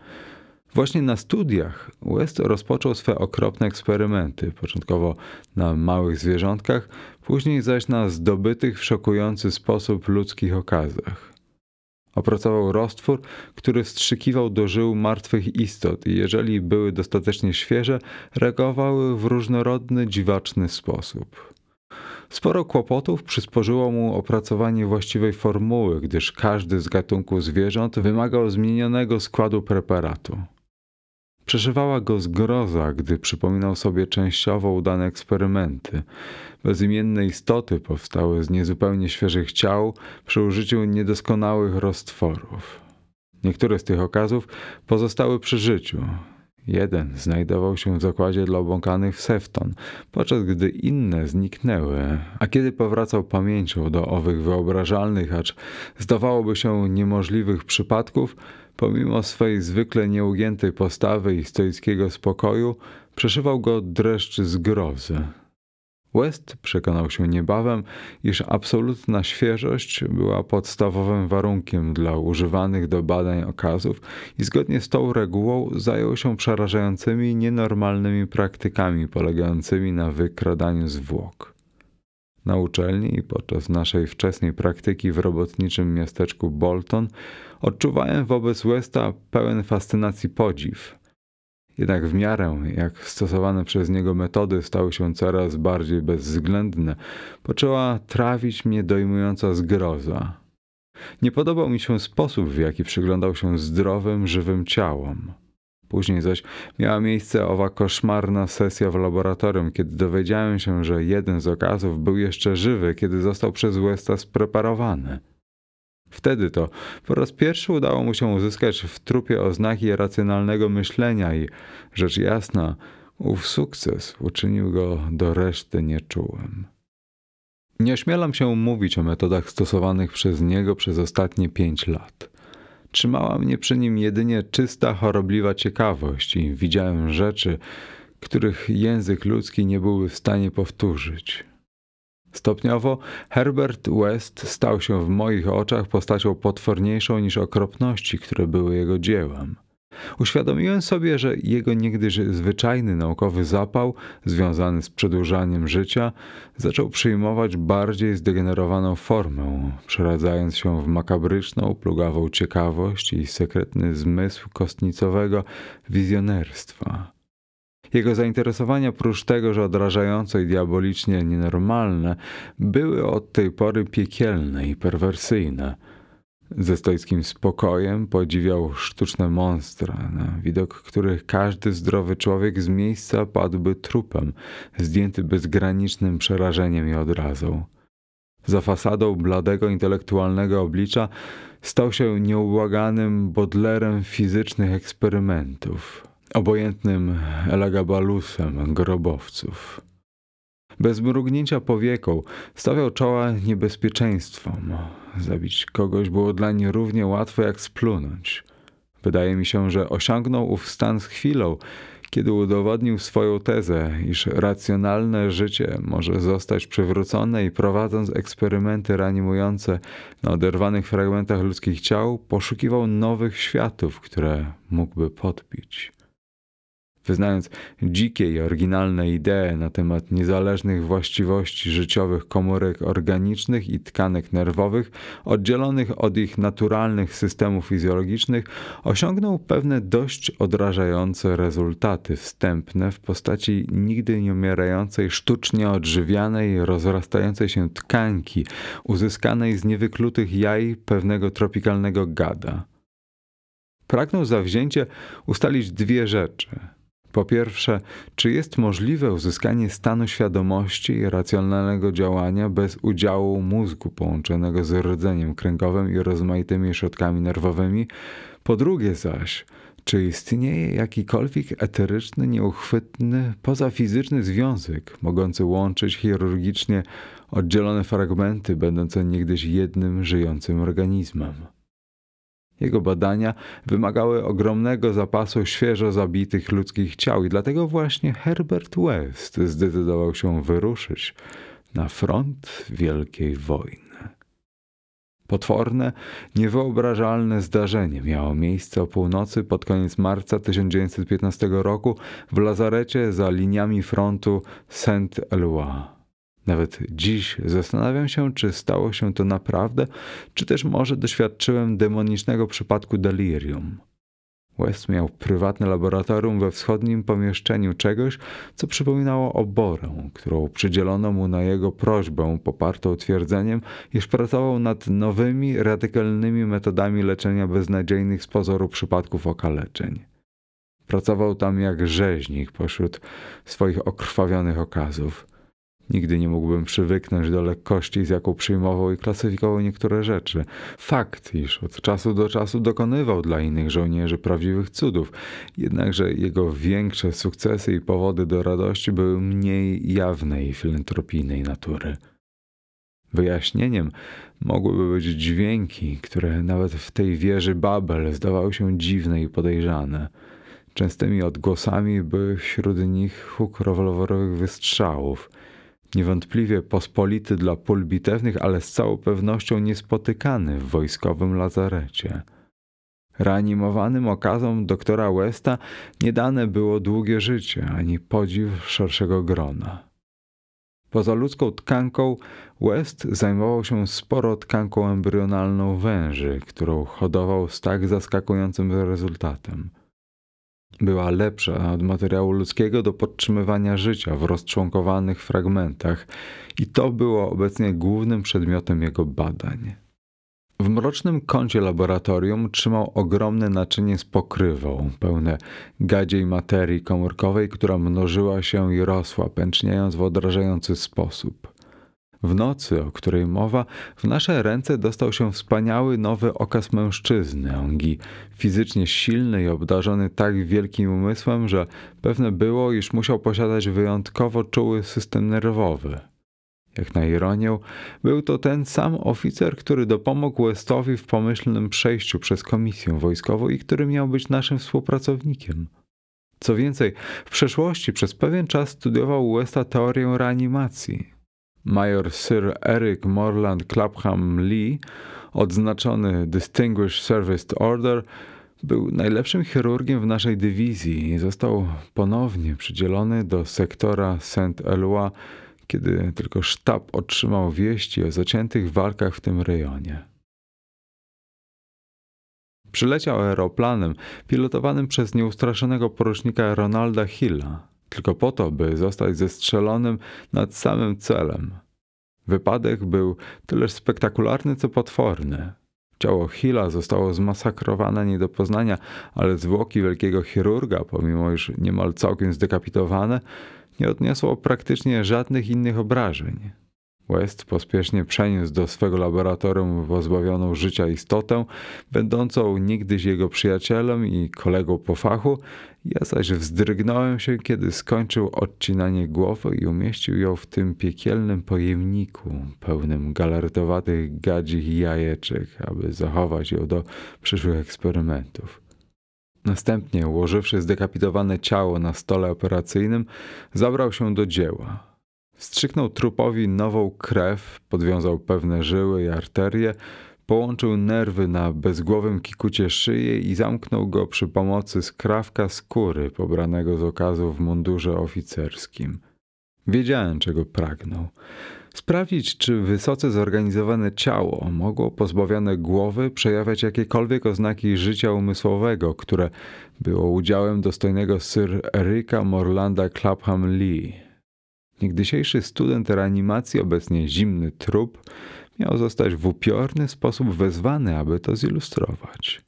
[SPEAKER 2] Właśnie na studiach West rozpoczął swe okropne eksperymenty, początkowo na małych zwierzątkach, później zaś na zdobytych w szokujący sposób ludzkich okazach. Opracował roztwór, który wstrzykiwał do żył martwych istot i jeżeli były dostatecznie świeże, reagowały w różnorodny, dziwaczny sposób. Sporo kłopotów przysporzyło mu opracowanie właściwej formuły, gdyż każdy z gatunków zwierząt wymagał zmienionego składu preparatu. Przeżywała go zgroza, gdy przypominał sobie częściowo udane eksperymenty. Bezimienne istoty powstały z niezupełnie świeżych ciał przy użyciu niedoskonałych roztworów. Niektóre z tych okazów pozostały przy życiu. Jeden znajdował się w zakładzie dla obłąkanych w Sefton, podczas gdy inne zniknęły, a kiedy powracał pamięcią do owych wyobrażalnych, acz zdawałoby się niemożliwych przypadków, Pomimo swej zwykle nieugiętej postawy i stoickiego spokoju, przeszywał go dreszcz zgrozy. West przekonał się niebawem, iż absolutna świeżość była podstawowym warunkiem dla używanych do badań okazów i zgodnie z tą regułą zajął się przerażającymi, nienormalnymi praktykami polegającymi na wykradaniu zwłok. Na uczelni i podczas naszej wczesnej praktyki w robotniczym miasteczku Bolton odczuwałem wobec Westa pełen fascynacji podziw. Jednak w miarę, jak stosowane przez niego metody stały się coraz bardziej bezwzględne, poczęła trawić mnie dojmująca zgroza. Nie podobał mi się sposób, w jaki przyglądał się zdrowym, żywym ciałom. Później zaś miała miejsce owa koszmarna sesja w laboratorium, kiedy dowiedziałem się, że jeden z okazów był jeszcze żywy, kiedy został przez Westa spreparowany. Wtedy to po raz pierwszy udało mu się uzyskać w trupie oznaki racjonalnego myślenia i, rzecz jasna, ów sukces uczynił go do reszty nieczułym. Nie ośmielam się mówić o metodach stosowanych przez niego przez ostatnie pięć lat. Trzymała mnie przy nim jedynie czysta, chorobliwa ciekawość i widziałem rzeczy, których język ludzki nie byłby w stanie powtórzyć. Stopniowo Herbert West stał się w moich oczach postacią potworniejszą niż okropności, które były jego dziełem. Uświadomiłem sobie, że jego niegdyś zwyczajny naukowy zapał, związany z przedłużaniem życia, zaczął przyjmować bardziej zdegenerowaną formę, przeradzając się w makabryczną, plugawą ciekawość i sekretny zmysł kostnicowego wizjonerstwa. Jego zainteresowania, prócz tego, że odrażające i diabolicznie nienormalne, były od tej pory piekielne i perwersyjne. Ze stoickim spokojem podziwiał sztuczne monstra, na widok których każdy zdrowy człowiek z miejsca padłby trupem, zdjęty bezgranicznym przerażeniem i odrazą. Za fasadą bladego intelektualnego oblicza stał się nieubłaganym bodlerem fizycznych eksperymentów, obojętnym elagabalusem grobowców. Bez mrugnięcia powieką stawiał czoła niebezpieczeństwom. Zabić kogoś było dla niej równie łatwo jak splunąć. Wydaje mi się, że osiągnął ów stan z chwilą, kiedy udowodnił swoją tezę, iż racjonalne życie może zostać przywrócone i prowadząc eksperymenty reanimujące na oderwanych fragmentach ludzkich ciał, poszukiwał nowych światów, które mógłby podbić wyznając dzikie i oryginalne idee na temat niezależnych właściwości życiowych komórek organicznych i tkanek nerwowych, oddzielonych od ich naturalnych systemów fizjologicznych, osiągnął pewne dość odrażające rezultaty wstępne w postaci nigdy nie umierającej, sztucznie odżywianej, rozrastającej się tkanki, uzyskanej z niewyklutych jaj pewnego tropikalnego gada. Pragnął zawzięcie ustalić dwie rzeczy – po pierwsze, czy jest możliwe uzyskanie stanu świadomości i racjonalnego działania bez udziału mózgu połączonego z rdzeniem kręgowym i rozmaitymi środkami nerwowymi? Po drugie zaś, czy istnieje jakikolwiek eteryczny, nieuchwytny, pozafizyczny związek, mogący łączyć chirurgicznie oddzielone fragmenty, będące niegdyś jednym żyjącym organizmem? Jego badania wymagały ogromnego zapasu świeżo zabitych ludzkich ciał i dlatego właśnie Herbert West zdecydował się wyruszyć na front Wielkiej Wojny. Potworne, niewyobrażalne zdarzenie miało miejsce o północy pod koniec marca 1915 roku w lazarecie za liniami frontu Saint-Éloi. Nawet dziś zastanawiam się, czy stało się to naprawdę, czy też może doświadczyłem demonicznego przypadku delirium. West miał prywatne laboratorium we wschodnim pomieszczeniu czegoś, co przypominało oborę, którą przydzielono mu na jego prośbę, popartą twierdzeniem, iż pracował nad nowymi, radykalnymi metodami leczenia beznadziejnych z pozoru przypadków okaleczeń. Pracował tam jak rzeźnik pośród swoich okrwawionych okazów. Nigdy nie mógłbym przywyknąć do lekkości, z jaką przyjmował i klasyfikował niektóre rzeczy. Fakt, iż od czasu do czasu dokonywał dla innych żołnierzy prawdziwych cudów, jednakże jego większe sukcesy i powody do radości były mniej jawnej filantropijnej natury. Wyjaśnieniem mogłyby być dźwięki, które nawet w tej wieży Babel zdawały się dziwne i podejrzane. Częstymi odgłosami były wśród nich huk rewolwerowych wystrzałów – Niewątpliwie pospolity dla pól bitewnych, ale z całą pewnością niespotykany w wojskowym lazarecie. Reanimowanym okazom doktora Westa nie dane było długie życie, ani podziw szerszego grona. Poza ludzką tkanką West zajmował się sporo tkanką embrionalną węży, którą hodował z tak zaskakującym rezultatem. Była lepsza od materiału ludzkiego do podtrzymywania życia w rozczłonkowanych fragmentach, i to było obecnie głównym przedmiotem jego badań. W mrocznym kącie laboratorium trzymał ogromne naczynie z pokrywą, pełne gadziej materii komórkowej, która mnożyła się i rosła, pęczniejąc w odrażający sposób. W nocy, o której mowa, w nasze ręce dostał się wspaniały nowy okaz mężczyzny, ongi fizycznie silny i obdarzony tak wielkim umysłem, że pewne było, iż musiał posiadać wyjątkowo czuły system nerwowy. Jak na ironię, był to ten sam oficer, który dopomógł Westowi w pomyślnym przejściu przez komisję wojskową i który miał być naszym współpracownikiem. Co więcej, w przeszłości przez pewien czas studiował Westa teorię reanimacji. Major Sir Eric Morland Clapham Lee, odznaczony Distinguished Service Order, był najlepszym chirurgiem w naszej dywizji i został ponownie przydzielony do sektora Saint-Eloi kiedy tylko sztab otrzymał wieści o zaciętych walkach w tym rejonie. Przyleciał aeroplanem pilotowanym przez nieustraszonego porucznika Ronalda Hilla, tylko po to, by zostać zestrzelonym nad samym celem. Wypadek był tyleż spektakularny, co potworny. Ciało Hilla zostało zmasakrowane nie do poznania, ale zwłoki wielkiego chirurga, pomimo iż niemal całkiem zdekapitowane, nie odniosło praktycznie żadnych innych obrażeń. West pospiesznie przeniósł do swego laboratorium pozbawioną życia istotę, będącą niegdyś jego przyjacielem i kolegą po fachu, ja zaś wzdrygnąłem się, kiedy skończył odcinanie głowy i umieścił ją w tym piekielnym pojemniku, pełnym galaretowatych gadzich jajeczek, aby zachować ją do przyszłych eksperymentów. Następnie, ułożywszy zdekapitowane ciało na stole operacyjnym, zabrał się do dzieła. Wstrzyknął trupowi nową krew, podwiązał pewne żyły i arterie, połączył nerwy na bezgłowym kikucie szyję i zamknął go przy pomocy skrawka skóry pobranego z okazu w mundurze oficerskim. Wiedziałem, czego pragnął sprawdzić, czy wysoce zorganizowane ciało mogło pozbawione głowy przejawiać jakiekolwiek oznaki życia umysłowego, które było udziałem dostojnego Sir Erika Morlanda Clapham Lee. Niegdysiejszy student reanimacji, obecnie zimny trup, miał zostać w upiorny sposób wezwany, aby to zilustrować.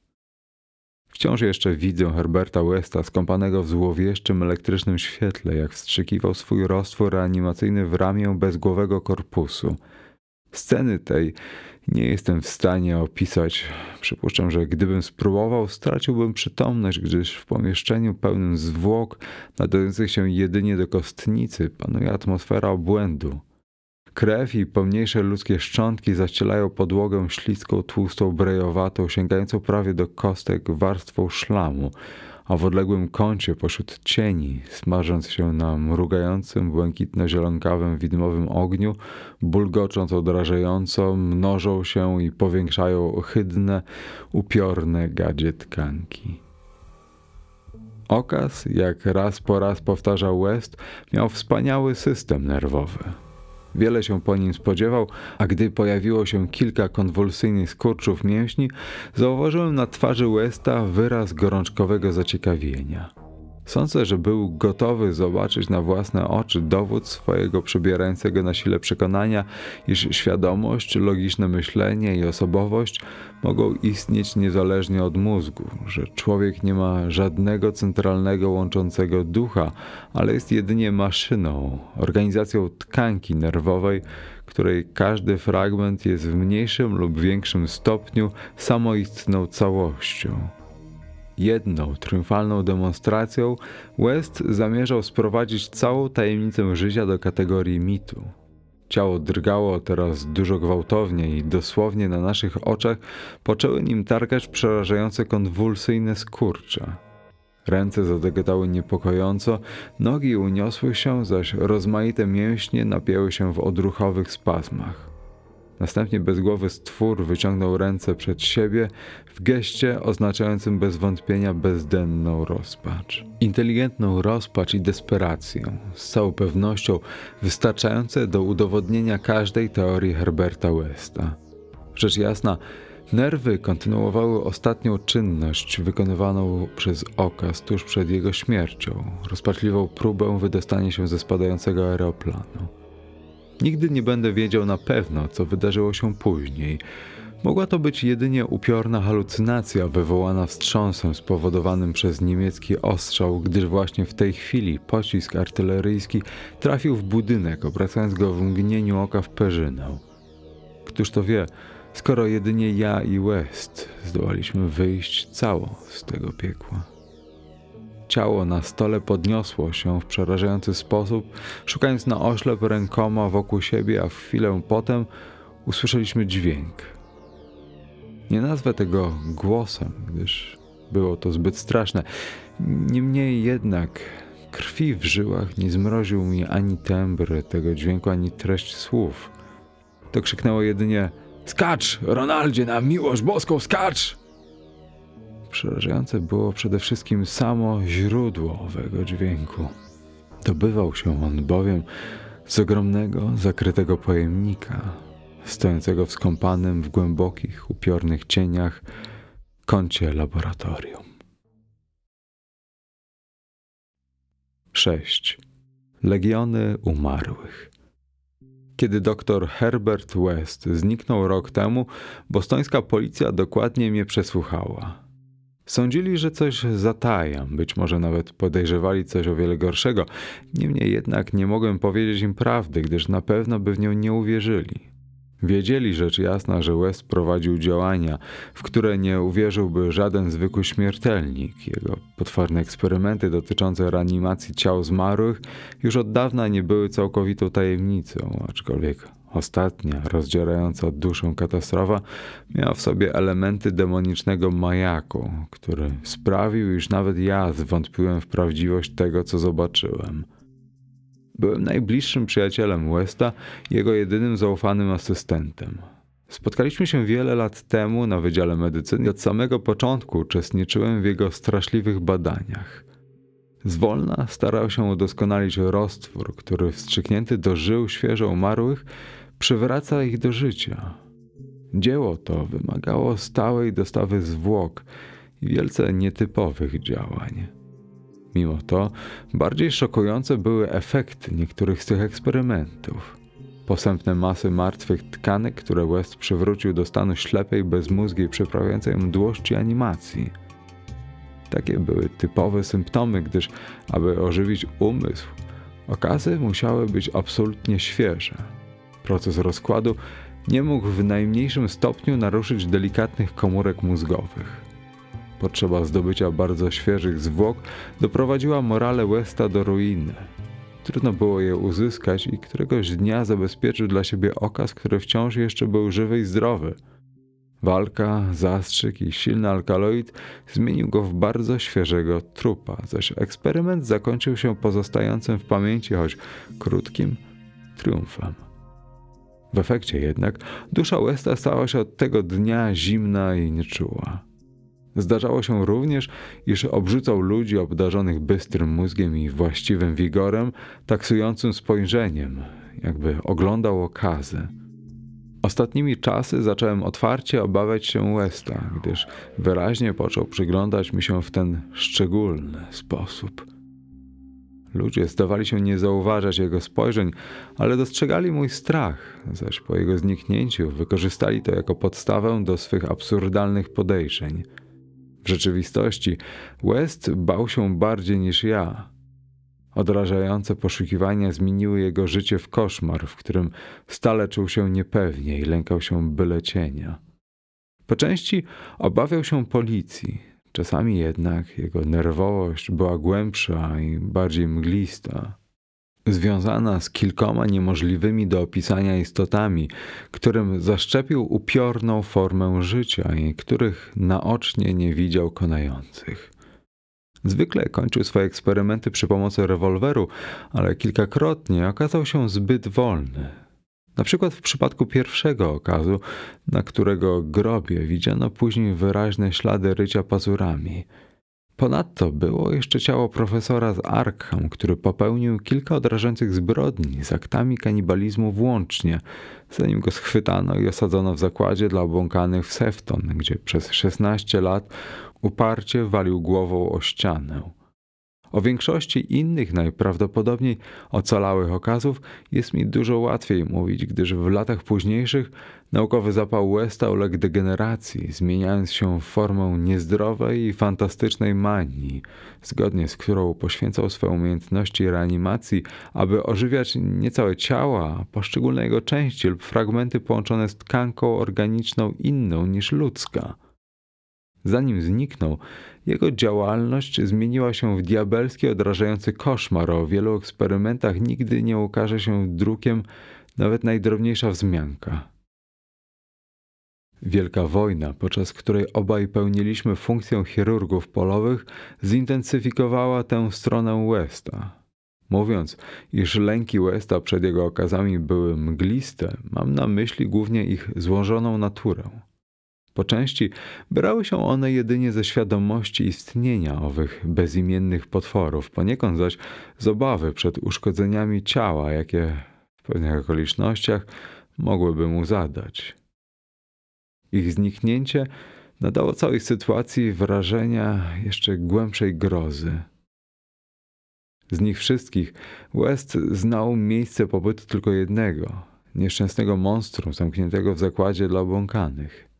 [SPEAKER 2] Wciąż jeszcze widzę Herberta Westa skąpanego w złowieszczym elektrycznym świetle, jak wstrzykiwał swój roztwór reanimacyjny w ramię bezgłowego korpusu. Sceny tej nie jestem w stanie opisać. Przypuszczam, że gdybym spróbował, straciłbym przytomność, gdyż w pomieszczeniu pełnym zwłok, nadających się jedynie do kostnicy, panuje atmosfera obłędu. Krew i pomniejsze ludzkie szczątki zaścielają podłogę śliską, tłustą, brejowatą, sięgającą prawie do kostek warstwą szlamu, a w odległym kącie pośród cieni, smażąc się na mrugającym, błękitno-zielonkawym widmowym ogniu, bulgocząc odrażająco, mnożą się i powiększają ohydne, upiorne gadzie tkanki. Okaz, jak raz po raz powtarzał West, miał wspaniały system nerwowy. Wiele się po nim spodziewał, a gdy pojawiło się kilka konwulsyjnych skurczów mięśni, zauważyłem na twarzy Westa wyraz gorączkowego zaciekawienia. Sądzę, że był gotowy zobaczyć na własne oczy dowód swojego przebierającego na sile przekonania, iż świadomość, logiczne myślenie i osobowość mogą istnieć niezależnie od mózgu, że człowiek nie ma żadnego centralnego łączącego ducha, ale jest jedynie maszyną, organizacją tkanki nerwowej, której każdy fragment jest w mniejszym lub większym stopniu samoistną całością. Jedną triumfalną demonstracją West zamierzał sprowadzić całą tajemnicę życia do kategorii mitu. Ciało drgało teraz dużo gwałtowniej i dosłownie na naszych oczach poczęły nim targać przerażające konwulsyjne skurcze. Ręce zadegetały niepokojąco, nogi uniosły się, zaś rozmaite mięśnie napięły się w odruchowych spazmach. Następnie bezgłowy stwór wyciągnął ręce przed siebie w geście oznaczającym bez wątpienia bezdenną rozpacz. Inteligentną rozpacz i desperację, z całą pewnością wystarczające do udowodnienia każdej teorii Herberta Westa. Rzecz jasna, Nerwy kontynuowały ostatnią czynność wykonywaną przez okaz tuż przed jego śmiercią rozpaczliwą próbę wydostania się ze spadającego aeroplanu. Nigdy nie będę wiedział na pewno, co wydarzyło się później. Mogła to być jedynie upiorna halucynacja wywołana wstrząsem spowodowanym przez niemiecki ostrzał, gdyż właśnie w tej chwili pocisk artyleryjski trafił w budynek, obracając go w mgnieniu oka w perzynę. Któż to wie, skoro jedynie ja i West zdołaliśmy wyjść cało z tego piekła. Ciało na stole podniosło się w przerażający sposób, szukając na oślep rękoma wokół siebie, a w chwilę potem usłyszeliśmy dźwięk. Nie nazwę tego głosem, gdyż było to zbyt straszne. Niemniej jednak krwi w żyłach nie zmroził mi ani tembr tego dźwięku, ani treść słów. To krzyknęło jedynie Skacz, Ronaldzie, na miłość boską, skacz! Przerażające było przede wszystkim samo źródło owego dźwięku. Dobywał się on bowiem z ogromnego, zakrytego pojemnika, stojącego w skąpanym w głębokich, upiornych cieniach kącie laboratorium. 6. Legiony umarłych. Kiedy dr Herbert West zniknął rok temu, bostońska policja dokładnie mnie przesłuchała. Sądzili, że coś zatajam, być może nawet podejrzewali coś o wiele gorszego. Niemniej jednak nie mogłem powiedzieć im prawdy, gdyż na pewno by w nią nie uwierzyli. Wiedzieli rzecz jasna, że West prowadził działania, w które nie uwierzyłby żaden zwykły śmiertelnik. Jego potworne eksperymenty dotyczące reanimacji ciał zmarłych już od dawna nie były całkowitą tajemnicą, aczkolwiek ostatnia, rozdzierająca duszę katastrofa miała w sobie elementy demonicznego majaku, który sprawił, iż nawet ja zwątpiłem w prawdziwość tego, co zobaczyłem. Byłem najbliższym przyjacielem Westa jego jedynym zaufanym asystentem. Spotkaliśmy się wiele lat temu na Wydziale Medycyny i od samego początku uczestniczyłem w jego straszliwych badaniach. Zwolna starał się udoskonalić roztwór, który wstrzyknięty do żył świeżo umarłych przywraca ich do życia. Dzieło to wymagało stałej dostawy zwłok i wielce nietypowych działań. Mimo to bardziej szokujące były efekty niektórych z tych eksperymentów. Posępne masy martwych tkanek, które West przywrócił do stanu ślepej, bezmózgiej, przyprawiającej mdłości animacji. Takie były typowe symptomy, gdyż aby ożywić umysł, okazy musiały być absolutnie świeże. Proces rozkładu nie mógł w najmniejszym stopniu naruszyć delikatnych komórek mózgowych. Potrzeba zdobycia bardzo świeżych zwłok doprowadziła morale Westa do ruiny. Trudno było je uzyskać i któregoś dnia zabezpieczył dla siebie okaz, który wciąż jeszcze był żywy i zdrowy. Walka, zastrzyk i silny alkaloid zmienił go w bardzo świeżego trupa, zaś eksperyment zakończył się pozostającym w pamięci, choć krótkim, triumfem. W efekcie jednak dusza Westa stała się od tego dnia zimna i nieczuła. Zdarzało się również, iż obrzucał ludzi obdarzonych bystrym mózgiem i właściwym wigorem, taksującym spojrzeniem, jakby oglądał okazy. Ostatnimi czasy zacząłem otwarcie obawiać się Westa, gdyż wyraźnie począł przyglądać mi się w ten szczególny sposób. Ludzie zdawali się nie zauważać jego spojrzeń, ale dostrzegali mój strach, zaś po jego zniknięciu wykorzystali to jako podstawę do swych absurdalnych podejrzeń – w rzeczywistości West bał się bardziej niż ja. Odrażające poszukiwania zmieniły jego życie w koszmar, w którym stale czuł się niepewnie i lękał się byle cienia. Po części obawiał się policji, czasami jednak jego nerwowość była głębsza i bardziej mglista związana z kilkoma niemożliwymi do opisania istotami, którym zaszczepił upiorną formę życia i których naocznie nie widział konających. Zwykle kończył swoje eksperymenty przy pomocy rewolweru, ale kilkakrotnie okazał się zbyt wolny. Na przykład w przypadku pierwszego okazu, na którego grobie widziano później wyraźne ślady rycia pazurami – Ponadto było jeszcze ciało profesora z Arkham, który popełnił kilka odrażających zbrodni z aktami kanibalizmu włącznie, zanim go schwytano i osadzono w zakładzie dla obłąkanych w Sefton, gdzie przez 16 lat uparcie walił głową o ścianę. O większości innych najprawdopodobniej ocalałych okazów jest mi dużo łatwiej mówić, gdyż w latach późniejszych naukowy zapał Westa uległ degeneracji, zmieniając się w formę niezdrowej i fantastycznej manii, zgodnie z którą poświęcał swoje umiejętności reanimacji, aby ożywiać nie całe ciała, poszczególne jego części lub fragmenty połączone z tkanką organiczną inną niż ludzka. Zanim zniknął, jego działalność zmieniła się w diabelski, odrażający koszmar. O wielu eksperymentach nigdy nie ukaże się drukiem nawet najdrobniejsza wzmianka. Wielka wojna, podczas której obaj pełniliśmy funkcję chirurgów polowych, zintensyfikowała tę stronę Westa. Mówiąc, iż lęki Westa przed jego okazami były mgliste, mam na myśli głównie ich złożoną naturę. Po części brały się one jedynie ze świadomości istnienia owych bezimiennych potworów, poniekąd zaś z obawy przed uszkodzeniami ciała, jakie w pewnych okolicznościach mogłyby mu zadać. Ich zniknięcie nadało całej sytuacji wrażenia jeszcze głębszej grozy. Z nich wszystkich West znał miejsce pobytu tylko jednego nieszczęsnego monstrum zamkniętego w zakładzie dla obłąkanych.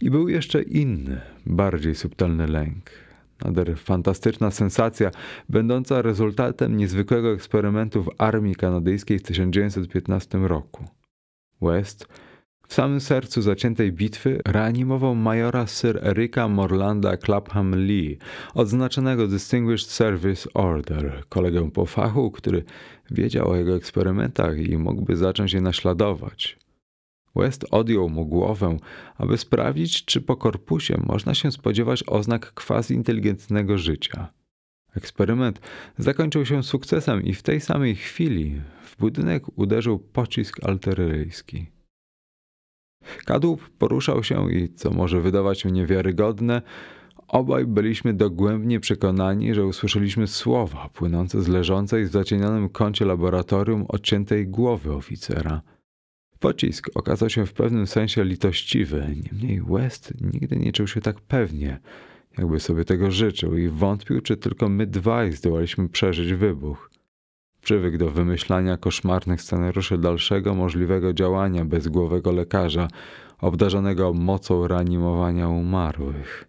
[SPEAKER 2] I był jeszcze inny, bardziej subtelny lęk. Nader fantastyczna sensacja, będąca rezultatem niezwykłego eksperymentu w armii kanadyjskiej w 1915 roku. West w samym sercu zaciętej bitwy reanimował majora Sir Erika Morlanda Clapham Lee, odznaczonego Distinguished Service Order, kolegę po fachu, który wiedział o jego eksperymentach i mógłby zacząć je naśladować. West odjął mu głowę, aby sprawdzić, czy po korpusie można się spodziewać oznak quasi-inteligentnego życia. Eksperyment zakończył się sukcesem i w tej samej chwili w budynek uderzył pocisk artyleryjski. Kadłub poruszał się i, co może wydawać się niewiarygodne, obaj byliśmy dogłębnie przekonani, że usłyszeliśmy słowa płynące z leżącej w zacienionym kącie laboratorium odciętej głowy oficera – Pocisk okazał się w pewnym sensie litościwy, niemniej West nigdy nie czuł się tak pewnie, jakby sobie tego życzył i wątpił, czy tylko my dwaj zdołaliśmy przeżyć wybuch. Przywykł do wymyślania koszmarnych scenariuszy dalszego możliwego działania bezgłowego lekarza, obdarzonego mocą reanimowania umarłych.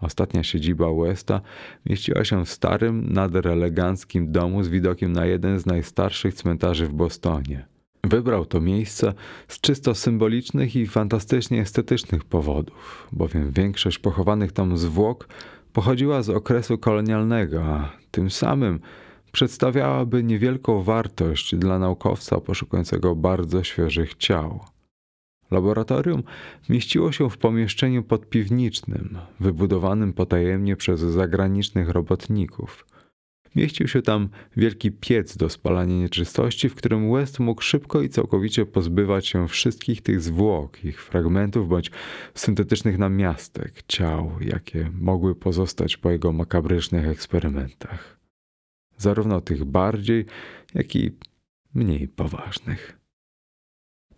[SPEAKER 2] Ostatnia siedziba Westa mieściła się w starym, nader eleganckim domu z widokiem na jeden z najstarszych cmentarzy w Bostonie. Wybrał to miejsce z czysto symbolicznych i fantastycznie estetycznych powodów, bowiem większość pochowanych tam zwłok pochodziła z okresu kolonialnego, a tym samym przedstawiałaby niewielką wartość dla naukowca poszukującego bardzo świeżych ciał. Laboratorium mieściło się w pomieszczeniu podpiwniczym, wybudowanym potajemnie przez zagranicznych robotników – Mieścił się tam wielki piec do spalania nieczystości, w którym West mógł szybko i całkowicie pozbywać się wszystkich tych zwłok, ich fragmentów bądź syntetycznych namiastek, ciał, jakie mogły pozostać po jego makabrycznych eksperymentach. Zarówno tych bardziej, jak i mniej poważnych.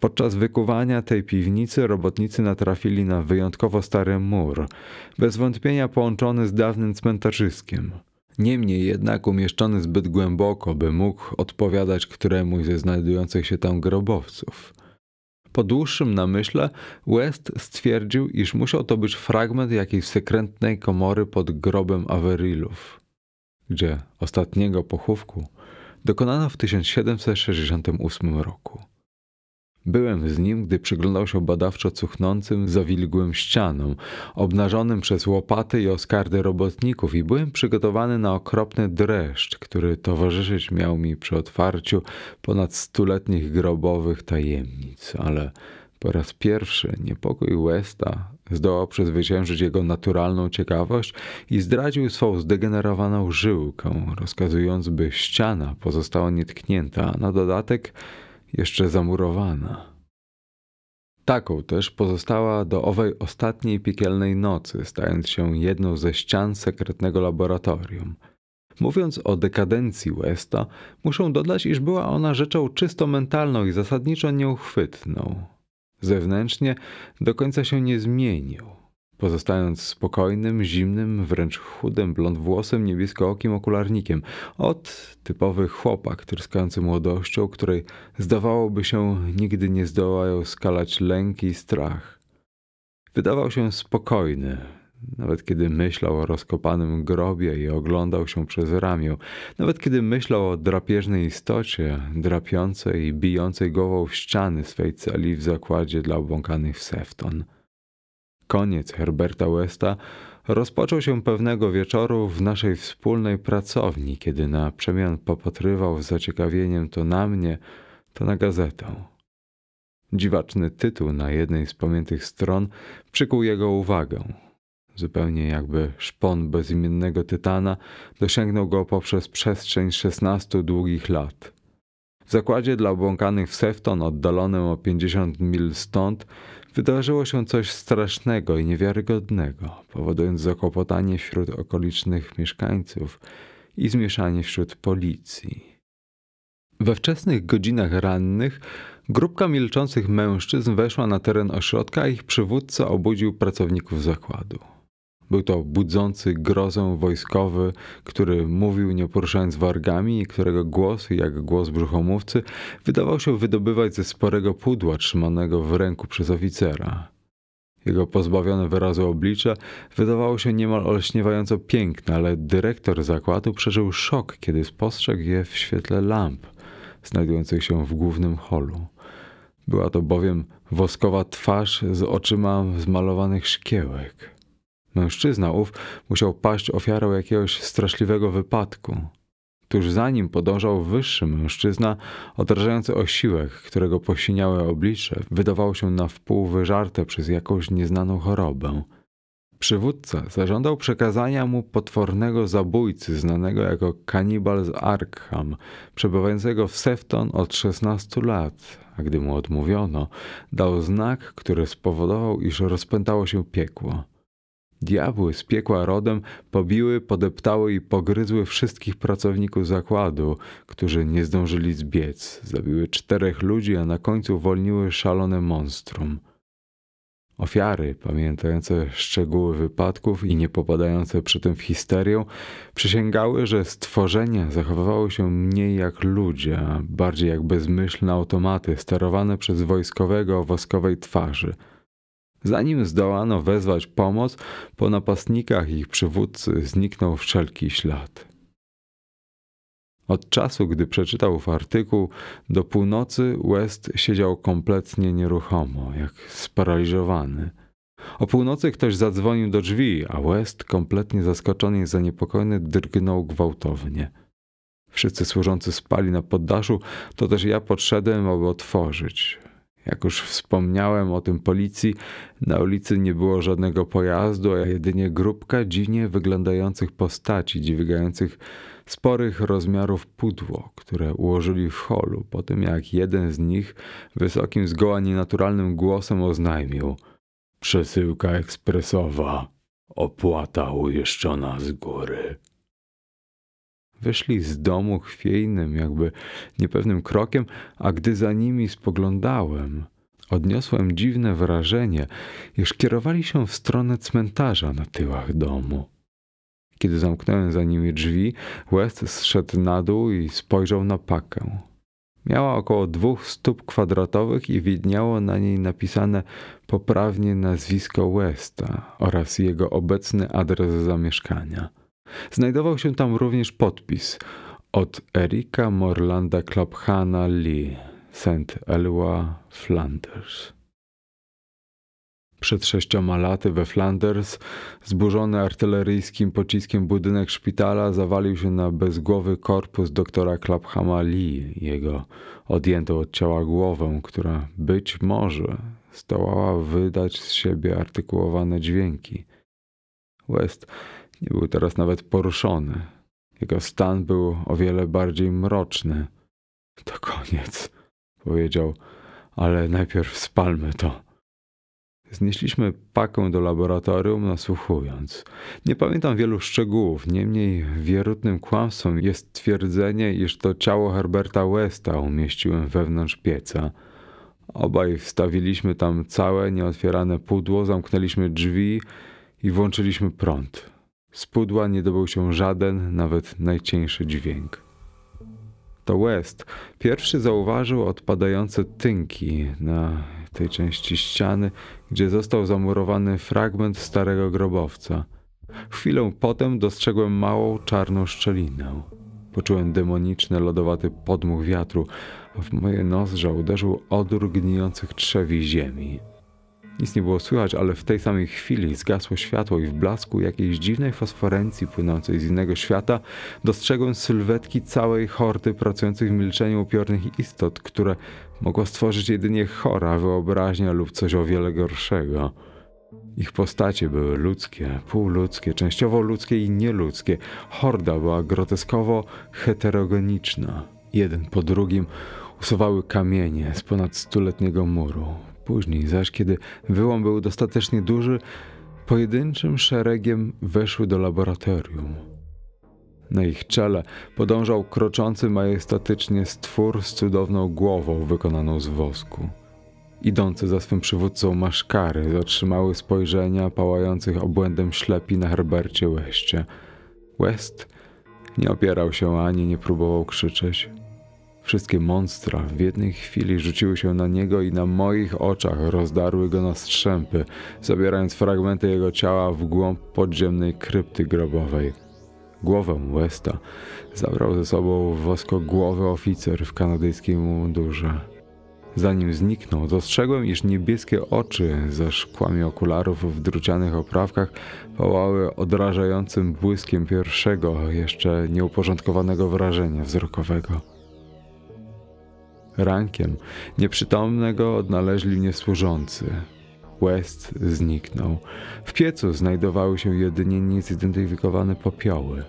[SPEAKER 2] Podczas wykuwania tej piwnicy robotnicy natrafili na wyjątkowo stary mur, bez wątpienia połączony z dawnym cmentarzyskiem – niemniej jednak umieszczony zbyt głęboko, by mógł odpowiadać któremuś ze znajdujących się tam grobowców. Po dłuższym namyśle West stwierdził, iż musiał to być fragment jakiejś sekretnej komory pod grobem Averillów, gdzie ostatniego pochówku dokonano w 1768 roku. Byłem z nim, gdy przyglądał się badawczo cuchnącym, zawilgłym ścianom, obnażonym przez łopaty i oskardy robotników i byłem przygotowany na okropny dreszcz, który towarzyszyć miał mi przy otwarciu ponad stuletnich grobowych tajemnic, ale po raz pierwszy niepokój Westa zdołał przezwyciężyć jego naturalną ciekawość i zdradził swą zdegenerowaną żyłkę, rozkazując, by ściana pozostała nietknięta, a na dodatek – jeszcze zamurowana. Taką też pozostała do owej ostatniej piekielnej nocy, stając się jedną ze ścian sekretnego laboratorium. Mówiąc o dekadencji Westa, muszę dodać, iż była ona rzeczą czysto mentalną i zasadniczo nieuchwytną. Zewnętrznie do końca się nie zmienił, pozostając spokojnym, zimnym, wręcz chudym, blond włosem, niebieskookim okularnikiem. Od typowy chłopak, tryskający młodością, której zdawałoby się nigdy nie zdołają skalać lęk i strach. Wydawał się spokojny, nawet kiedy myślał o rozkopanym grobie i oglądał się przez ramię, nawet kiedy myślał o drapieżnej istocie, drapiącej i bijącej głową w ściany swej celi w zakładzie dla obłąkanych w Sefton. Koniec Herberta Westa rozpoczął się pewnego wieczoru w naszej wspólnej pracowni, kiedy na przemian popatrywał z zaciekawieniem to na mnie, to na gazetę. Dziwaczny tytuł na jednej z pamiętych stron przykuł jego uwagę. Zupełnie jakby szpon bezimiennego tytana dosięgnął go poprzez przestrzeń szesnastu długich lat. W zakładzie dla obłąkanych w Sefton, oddalonym o pięćdziesiąt mil stąd, wydarzyło się coś strasznego i niewiarygodnego, powodując zakłopotanie wśród okolicznych mieszkańców i zmieszanie wśród policji. We wczesnych godzinach rannych grupka milczących mężczyzn weszła na teren ośrodka, a ich przywódca obudził pracowników zakładu. Był to budzący grozę wojskowy, który mówił nie poruszając wargami i którego głos, jak głos brzuchomówcy, wydawał się wydobywać ze sporego pudła trzymanego w ręku przez oficera. Jego pozbawione wyrazu oblicze wydawało się niemal olśniewająco piękne, ale dyrektor zakładu przeżył szok, kiedy spostrzegł je w świetle lamp znajdujących się w głównym holu. Była to bowiem woskowa twarz z oczyma zmalowanych szkiełek. Mężczyzna ów musiał paść ofiarą jakiegoś straszliwego wypadku. Tuż za nim podążał wyższy mężczyzna, odrażający osiłek, którego posiniałe oblicze wydawało się na wpół wyżarte przez jakąś nieznaną chorobę. Przywódca zażądał przekazania mu potwornego zabójcy znanego jako kanibal z Arkham, przebywającego w Sefton od 16 lat, a gdy mu odmówiono, dał znak, który spowodował, iż rozpętało się piekło. Diabły z piekła rodem pobiły, podeptały i pogryzły wszystkich pracowników zakładu, którzy nie zdążyli zbiec. Zabiły czterech ludzi, a na końcu uwolniły szalone monstrum. Ofiary, pamiętające szczegóły wypadków i nie popadające przy tym w histerię, przysięgały, że stworzenia zachowywały się mniej jak ludzie, a bardziej jak bezmyślne automaty sterowane przez wojskowego o woskowej twarzy – Zanim zdołano wezwać pomoc, po napastnikach ich przywódcy zniknął wszelki ślad. Od czasu, gdy przeczytał w artykuł, do północy West siedział kompletnie nieruchomo, jak sparaliżowany. O północy ktoś zadzwonił do drzwi, a West, kompletnie zaskoczony i zaniepokojony, drgnął gwałtownie. Wszyscy służący spali na poddaszu, to też ja podszedłem, aby otworzyć. Jak już wspomniałem o tym policji, na ulicy nie było żadnego pojazdu, a jedynie grupka dziwnie wyglądających postaci, dźwigających sporych rozmiarów pudło, które ułożyli w holu, po tym jak jeden z nich wysokim, zgoła nienaturalnym głosem oznajmił Przesyłka ekspresowa, opłata uiszczona z góry. Wyszli z domu chwiejnym, jakby niepewnym krokiem, a gdy za nimi spoglądałem, odniosłem dziwne wrażenie, iż kierowali się w stronę cmentarza na tyłach domu. Kiedy zamknąłem za nimi drzwi, West zszedł na dół i spojrzał na pakę. Miała około dwóch stóp kwadratowych i widniało na niej napisane poprawnie nazwisko Westa oraz jego obecny adres zamieszkania. Znajdował się tam również podpis od Erika Morlanda Klophana Lee, St. Eloi, Flanders. Przed sześcioma laty we Flanders zburzony artyleryjskim pociskiem budynek szpitala zawalił się na bezgłowy korpus doktora Claphama Lee, jego odjętą od ciała głowę, która być może zdołała wydać z siebie artykułowane dźwięki. West nie był teraz nawet poruszony. Jego stan był o wiele bardziej mroczny. To koniec, powiedział, ale najpierw spalmy to. Znieśliśmy pakę do laboratorium, nasłuchując. Nie pamiętam wielu szczegółów, niemniej wierutnym kłamstwem jest twierdzenie, iż to ciało Herberta Westa umieściłem wewnątrz pieca. Obaj wstawiliśmy tam całe nieotwierane pudło, zamknęliśmy drzwi i włączyliśmy prąd. Z pudła nie dobył się żaden, nawet najcieńszy dźwięk. To West pierwszy zauważył odpadające tynki na tej części ściany, gdzie został zamurowany fragment starego grobowca. Chwilę potem dostrzegłem małą czarną szczelinę. Poczułem demoniczny, lodowaty podmuch wiatru, a w moje nozdrza uderzył odór gnijących trzewi ziemi. Nic nie było słychać, ale w tej samej chwili zgasło światło i w blasku jakiejś dziwnej fosforencji płynącej z innego świata dostrzegłem sylwetki całej hordy pracujących w milczeniu upiornych istot, które mogła stworzyć jedynie chora wyobraźnia lub coś o wiele gorszego. Ich postacie były ludzkie, półludzkie, częściowo ludzkie i nieludzkie. Horda była groteskowo heterogeniczna. Jeden po drugim usuwały kamienie z ponad stuletniego muru. Później zaś, kiedy wyłom był dostatecznie duży, pojedynczym szeregiem weszły do laboratorium. Na ich czele podążał kroczący majestatycznie stwór z cudowną głową wykonaną z wosku. Idące za swym przywódcą maszkary zatrzymały spojrzenia pałających obłędem ślepi na Herbercie Westie. West nie opierał się ani nie próbował krzyczeć. Wszystkie monstra w jednej chwili rzuciły się na niego i na moich oczach rozdarły go na strzępy, zabierając fragmenty jego ciała w głąb podziemnej krypty grobowej. Głowę Westa zabrał ze sobą woskogłowy oficer w kanadyjskim mundurze. Zanim zniknął, dostrzegłem, iż niebieskie oczy za szkłami okularów w drucianych oprawkach pałały odrażającym błyskiem pierwszego, jeszcze nieuporządkowanego wrażenia wzrokowego. Rankiem nieprzytomnego odnaleźli mnie służący. West zniknął. W piecu znajdowały się jedynie niezidentyfikowane popioły.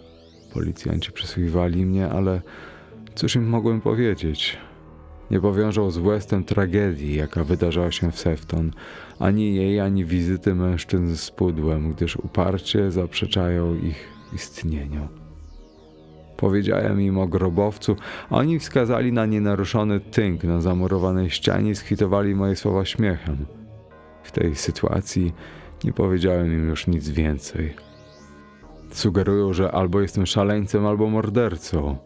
[SPEAKER 2] Policjanci przesłuchiwali mnie, ale cóż im mogłem powiedzieć? Nie powiążą z Westem tragedii, jaka wydarzała się w Sefton, ani jej, ani wizyty mężczyzn z pudłem, gdyż uparcie zaprzeczają ich istnieniu. Powiedziałem im o grobowcu, a oni wskazali na nienaruszony tynk na zamurowanej ścianie i skwitowali moje słowa śmiechem. W tej sytuacji nie powiedziałem im już nic więcej. Sugerują, że albo jestem szaleńcem, albo mordercą,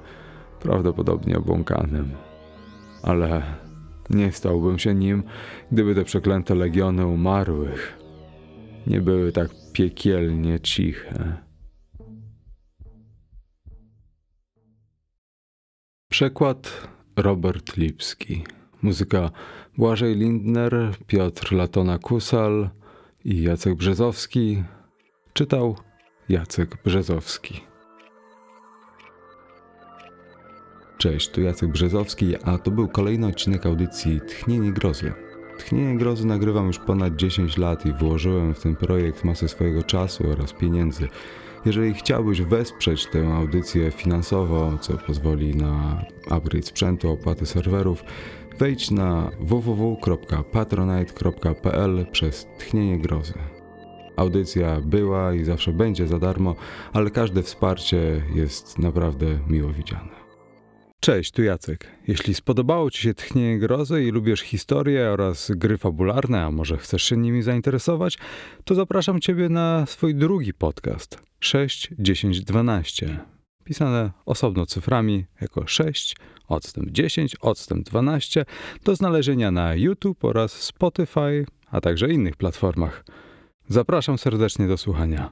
[SPEAKER 2] prawdopodobnie obłąkanym. Ale nie stałbym się nim, gdyby te przeklęte legiony umarłych nie były tak piekielnie ciche. Przekład Robert Lipski. Muzyka Błażej Lindner, Piotr Latona-Kusal i Jacek Brzezowski. Czytał Jacek Brzezowski. Cześć, tu Jacek Brzezowski, a to był kolejny odcinek audycji Tchnienie Grozy. Tchnienie Grozy nagrywam już ponad 10 lat i włożyłem w ten projekt masę swojego czasu oraz pieniędzy. Jeżeli chciałbyś wesprzeć tę audycję finansowo, co pozwoli na upgrade sprzętu, opłaty serwerów, wejdź na www.patronite.pl przez Tchnienie Grozy. Audycja była i zawsze będzie za darmo, ale każde wsparcie jest naprawdę miło widziane. Cześć, tu Jacek. Jeśli spodobało Ci się Tchnienie Grozy i lubisz historię oraz gry fabularne, a może chcesz się nimi zainteresować, to zapraszam Ciebie na swój drugi podcast 6, 10, 12. Pisane osobno cyframi jako 6, odstęp 10, odstęp 12 do znalezienia na YouTube oraz Spotify, a także innych platformach. Zapraszam serdecznie do słuchania.